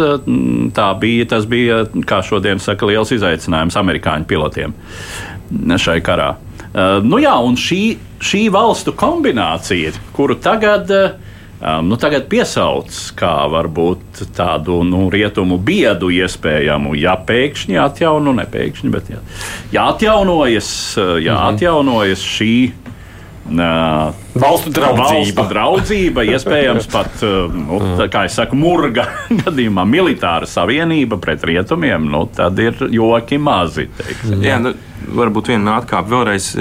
tā bija, tas bija, kā šodien saka, liels izaicinājums amerikāņu pilotiem šai karā. Ā, Nu jā, un šī, šī valstu kombinācija, kuru tagad, ā, nu, tagad piesauc kā varbūt tādu nu, rietumu biedu iespējamu, ja pēkšņi atjauno, ne pēkšņi, bet ja, ja atjaunojas, ā, ja atjaunojas šī. Ā, Valstu draudzība. Valstu draudzība, iespējams, pat, uh, nu, tā, kā jau teicu, murga gadījumā, militāra savienība pret rietumiem, nu, tad ir joki mazi. teiksim. Jā, nu, varbūt viena atkāpe vēlreiz.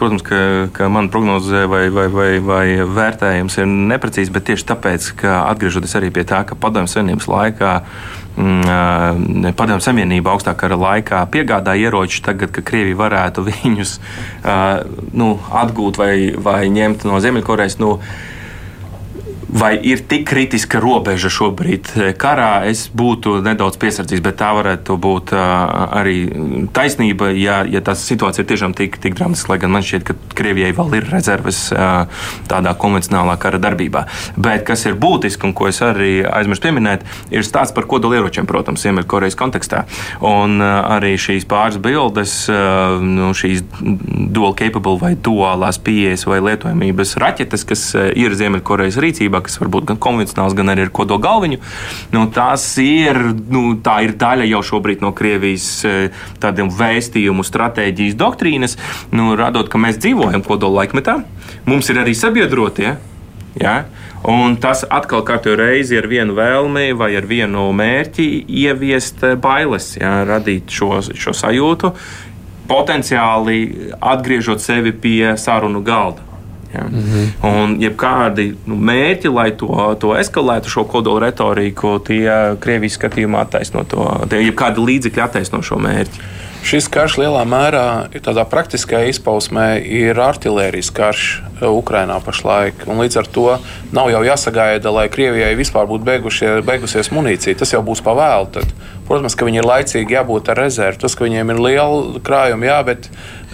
Protams, ka, ka mana prognoze vai, vai, vai, vai vērtējums ir neprecīzs, bet tieši tāpēc, ka atgriežoties arī pie tā, ka Padomju Savienības laikā, mm, Padomju Savienība augstākā laikā piegādāja ieročus, tagad, ka Krievija varētu viņus nu, atgūt vai, vai ņemt no Ziemeļkorejas. Nu, Vai ir tik kritiska robeža šobrīd karā? Es būtu nedaudz piesardzīgs, bet tā varētu būt arī taisnība, ja, ja tā situācija ir tiešām tik, tik dramatiska. Lai gan man šķiet, ka Krievijai vēl ir rezerves tādā konvencionālā kara darbībā. Bet kas ir būtiski un ko es arī aizmirsu pieminēt, ir stāsts par kodolieročiem, protams, Ziemeļkorejas kontekstā. Un arī šīs pāris bildes, nu, šīs dual capable vai duālās pieejas vai lietojamības raķetes, kas ir Ziemeļkorejas rīcībā, kas varbūt gan konvencionāls, gan arī ar kodola galviņu. Nu, tas ir, nu, tā ir daļa jau šobrīd no Krievijas eh, tādiem vēstījumu stratēģijas doktrīnas, nu, radot, ka mēs dzīvojam kodola laikmetā. Mums ir arī sabiedrotie. Ja? Un tas atkal katru reizi ir viena vēlme vai ar vienu mērķi ieviest eh, bailes, ja? radīt šo, šo sajūtu, potenciāli atgriežot sevi pie sarunu galda. Ja. Mm -hmm. Un jebkādi nu, mērķi, lai to, to eskalētu, šo kodolu retoriku, tie Krievijas skatījumā attaisno to, tie jebkādi līdzekļi attaisno šo mērķi. Šis karš lielā mērā ir tādā praktiskā izpausmē, ir artērijas karš Ukrajinā pašlaik. Līdz ar to nav jau jāsagaida, lai Krievijai vispār būtu beigušie, beigusies munīcija. Tas jau būs pavēlu. Protams, ka viņi ir laicīgi jābūt ar rezervi. Tas, ka viņiem ir liela krājuma, jā, bet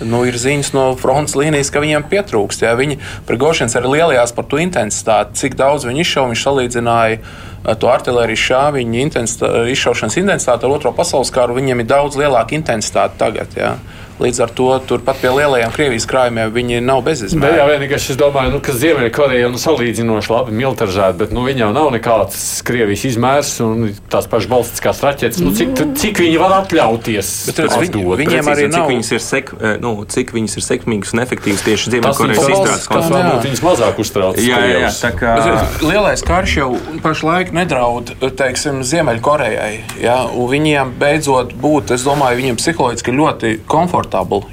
nu, ir ziņas no frontes līnijas, ka viņiem pietrūkst. Jā. Viņi Prigošins arī lielajās par to intensitāti, cik daudz viņi izšauja. Viņš salīdzināja to artērijas šāviņu intensitā, izšaušanas intensitāti ar Otro pasaules karu. Viņiem ir daudz lielāka intensitāte tagad. Jā. Līdz ar to turpat pie lielajiem Krievijas krājumiem viņi nav Bet, bezizmēri. jā, vienīgais, es domāju, nu, ka Ziemeļkoreja nu, salīdzinoši labi militarizēta, bet nu, viņa jau nav nekāds Krievijas izmērs un tās pašas balstiskās raķetes. Nu, cik, cik viņi var atļauties? Bet, redz, viņi- dot? viņi- Viņiem arī un cik nav- viņas ir, sek, nu, cik viņas ir sekmīgas un efektīvas tieši Ziemeļkorejas tas, izstrādes kontekstā. viņus mazāk uztrauc. Jā, jā, jā, tā kā Lielais karš jau pašlaik nedraud teiksim, Ziemeļkorejai. Ja? un Viņiem beidzot būt, es domāju, viņiem psiholoģiski ļoti komfortabli,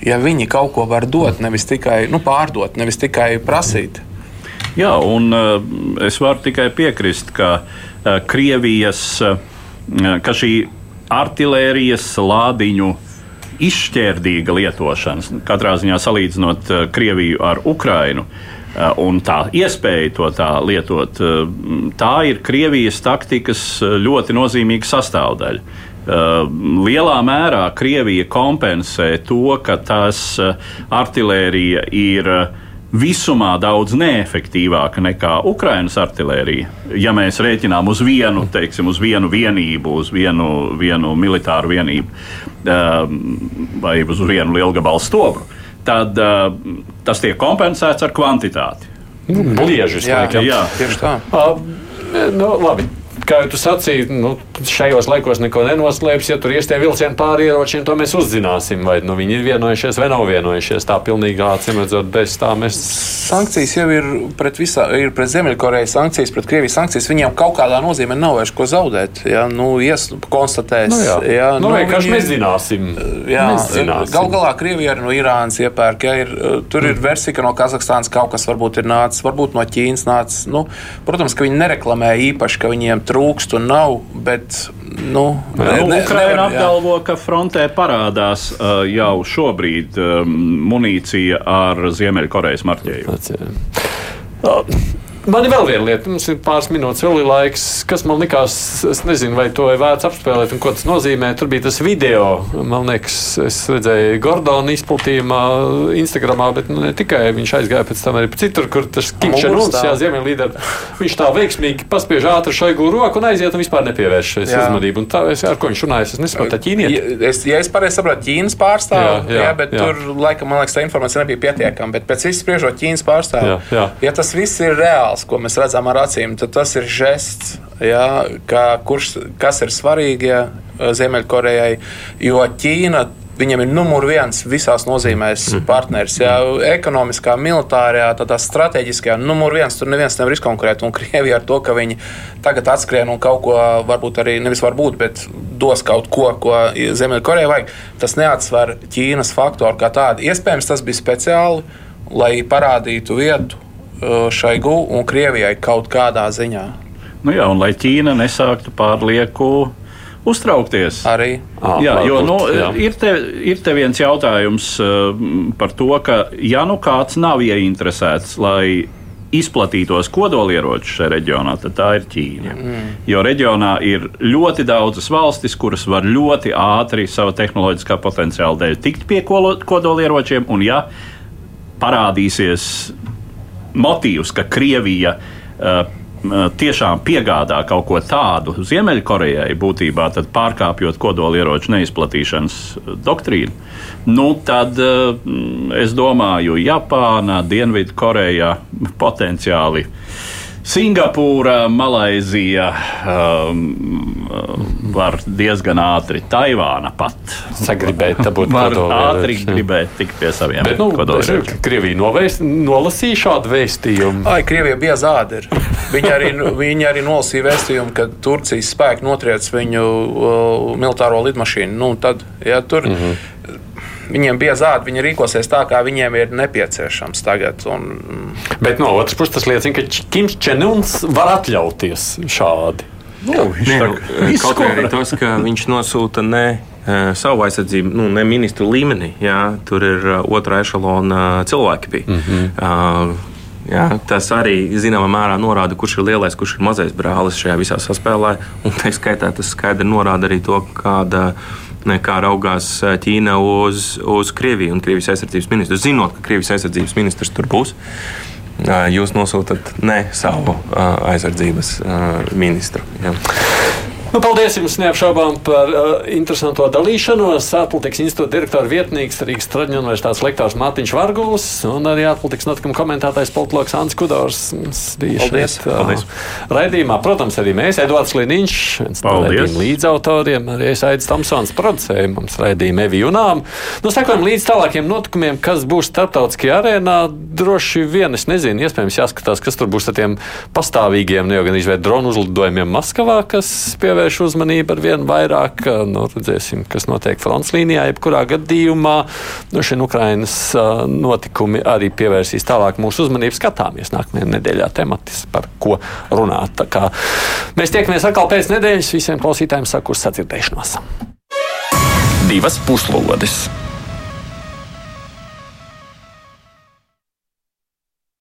ja viņi kaut ko var dot, nevis tikai nu, pārdot, nevis tikai prasīt. Jā, un uh, es varu tikai piekrist, ka uh, Krievijas, uh, ka šī artērijas lādiņu izšķērdīga lietošana, katrā ziņā salīdzinot Krieviju ar Ukrainu, Un tā iespēja to tā lietot, tā ir Krievijas taktikas ļoti nozīmīga sastāvdaļa. Lielā mērā Krievija kompensē to, ka tās artilērija ir visumā daudz neefektīvāka nekā Ukraiņas artērija. Ja mēs rēķinām uz vienu, teiksim, uz vienu vienību, uz vienu, vienu militāru vienību vai uz vienu lielu gabalu stobru, tad tas tiek kompensēts ar kvantitāti. Bliežus, Jā, laikam. jā, tieši tā. Uh, nu, labi. Kā tu sacīji, nu, šajos laikos neko nenoslēpjas. Ja tur ies tie vilcieni pāri ieročiem, to mēs uzzināsim. Vai nu, viņi ir vienojušies vai nav vienojušies. Tā pilnīgi acīm redzot, bez tā mēs. Sankcijas jau ir pret, visā, ir pret Ziemeļkoreju, sankcijas pret Krievijas sankcijas. Viņiem kaut kādā nozīmē nav vairs ko zaudēt. Jā, nu, ies, konstatēs. Nu, jā, jā, nu, vienkārši viņi- mēs zināsim. Jā, mēs zināsim. Gal galā Krievija arī no Irānas iepērk. Ja, ir, tur ir versija, ka no Kazahstānas kaut kas varbūt ir nācis, varbūt no Ķīnas nācis. Nu, protams, ka viņi nereklamē īpaši, ka viņiem trūkst un nav, bet. Nu, Nu, Ukraina apgalvo, ka frontē parādās uh, jau šobrīd um, munīcija ar Ziemeļkorejas marķējumu. Man ir vēl viena lieta, mums ir pāris minūtes, vēl ir laiks, kas man likās, es nezinu, vai to ir vērts apspēlēt un ko tas nozīmē. Tur bija tas video, man liekas, es redzēju Gordona izplatījumā, Instagramā, bet nu, ne tikai viņš aizgāja pēc tam arī citur, kur tas Kimčanuns, jā, ziemeļlīderi, viņš tā veiksmīgi paspiež ātri šoigu roku un aiziet un vispār nepievērš Jā. uzmanību. Un tā, es, ar ko viņš runāja, es nesaprotu, tā ķīnieti. Ja es, ja es pareizi saprotu, Ķīnas pārstāvju, Jā, jā, jā, bet jā. tur, laikam, man liekas, tā informācija nebija pietiekama. Bet pēc visu spriežot Ķīnas pārstāvju, Jā, jā. ja tas viss ir reāls, ko mēs redzam ar acīm, tad tas ir žests, jā, kā, kurš, kas ir svarīgi jā, Ziemeļkorejai, jo Ķīna. Viņam ir numur viens visās nozīmēs Mhm. partneris. Jā, ekonomiskā, militārajā, tādā strateģiskajā. Numur viens tur neviens nevar izkonkurēt. Un Krievija ar to, ka viņi tagad atskrien un kaut ko, varbūt arī nevis varbūt, bet dos kaut ko, ko Ziemeļkorejai vajag, tas neatsver Ķīnas faktoru kā tādu. Iespējams, tas bija speciāli, lai parādītu vietu uh, šai GU un Krievijai kaut kādā ziņā. Nu, jā, un lai Ķīna nesāktu pārlieku uztraukties. Arī Ā, Jā, jo nu, jā. ir, te, ir te viens jautājums uh, par to, ka ja nu kāds nav ieinteresēts, lai izplatītos kodolieroči šajā reģionā, tad tā ir Ķīna. Mm. Jo reģionā ir ļoti daudzas valstis, kuras var ļoti ātri sava tehnoloģiskā potenciāla dēļ tikt pie kodolieročiem, un ja parādīsies motīvs, ka Krievija uh, tiešām piegādā kaut ko tādu Ziemeļkorejai, būtībā pārkāpjot kodolieroču neizplatīšanas uh, doktrīnu, nu tad uh, es domāju, Japāna, Dienvidkoreja potenciāli. Singapūra, Malaizija um, var diezgan ātri, Taivāna pat. Sagribēt, tā būtu Var kodolieroči, ātri gribēt tikt pie saviem Bet, nu, ka Krievija novēst, nolasīja šādu vēstījumu. Ai, Krievija bija zāde. Viņi arī, viņi arī nolasīja vēstījumu, ka Turcijas spēki notriec viņu uh, militāro lidmašīnu. Nu, tad, ja, tur, mm -hmm. Viņiem bija zāde, viņi rīkosies tā, kā viņiem ir nepieciešams tagad. Un, Bet no otras puses, tas liecina, ka Kims Čenuns var atļauties šādi. Nu, viņš Nē, tā nu, kā kaut ko arī tas, ka viņš nosūta ne eh, savu aizsardzību, nu, ne ministru līmenī. Jā, tur ir eh, otrā ešalona cilvēki. Bija. Mm -hmm. uh, Jā, tas arī zināmā mērā norāda, kurš ir lielais, kurš ir mazais brālis šajā visā saspēlē. Un tā skaitā tas skaidri norāda arī to, kāda, ne, kā raugās eh, Ķīna uz, uz Krieviju un Krievijas aizsardzības ministru. Zinot, ka Krievijas aizsardzības ministrs tur būs, eh, jūs nosūtat ne savu eh, aizsardzības ministru. Jā. Nu, paldies jums neapšaubām par uh, interesanto dalīšanos. Atlantikas institūta direktora vietnieks Rīgas Traģiņu universitātes lektors Mārtiņš Varguls un arī Atlantikas notikuma komentētājs politologs Ants Kudors. mums bija Paldies. šeit, uh, Paldies. Raidījumā, protams, arī mēs, Edvards Liniņš, viens no raidījuma līdzautoriem, arī es Aidis Tamsons producēju mums raidījumu Evi Junām. Nu, sekojam līdz tālākiem notikumiem, kas būs starptautiskajā arēnā. Droši vien, es nezinu, iespējams jāskatās, kas tur būs ar tiem pastāvīgiem, ne jau gan izvērt dronu uzlidojumiem Maskavā, kas pievērš uzmanību ar vien vairāk. Nu, redzēsim, kas notiek fronts līnijā, jebkurā gadījumā. Nu, šie Ukrainas notikumi arī pievērsīs tālāk mūsu uzmanību. Skatāmies nākamajā nedēļā tematis, par ko runāt. Mēs tiekamies atkal pēc nedēļas. Visiem klausītājiem saku uz sadzirdēšanos. Divas puslodes!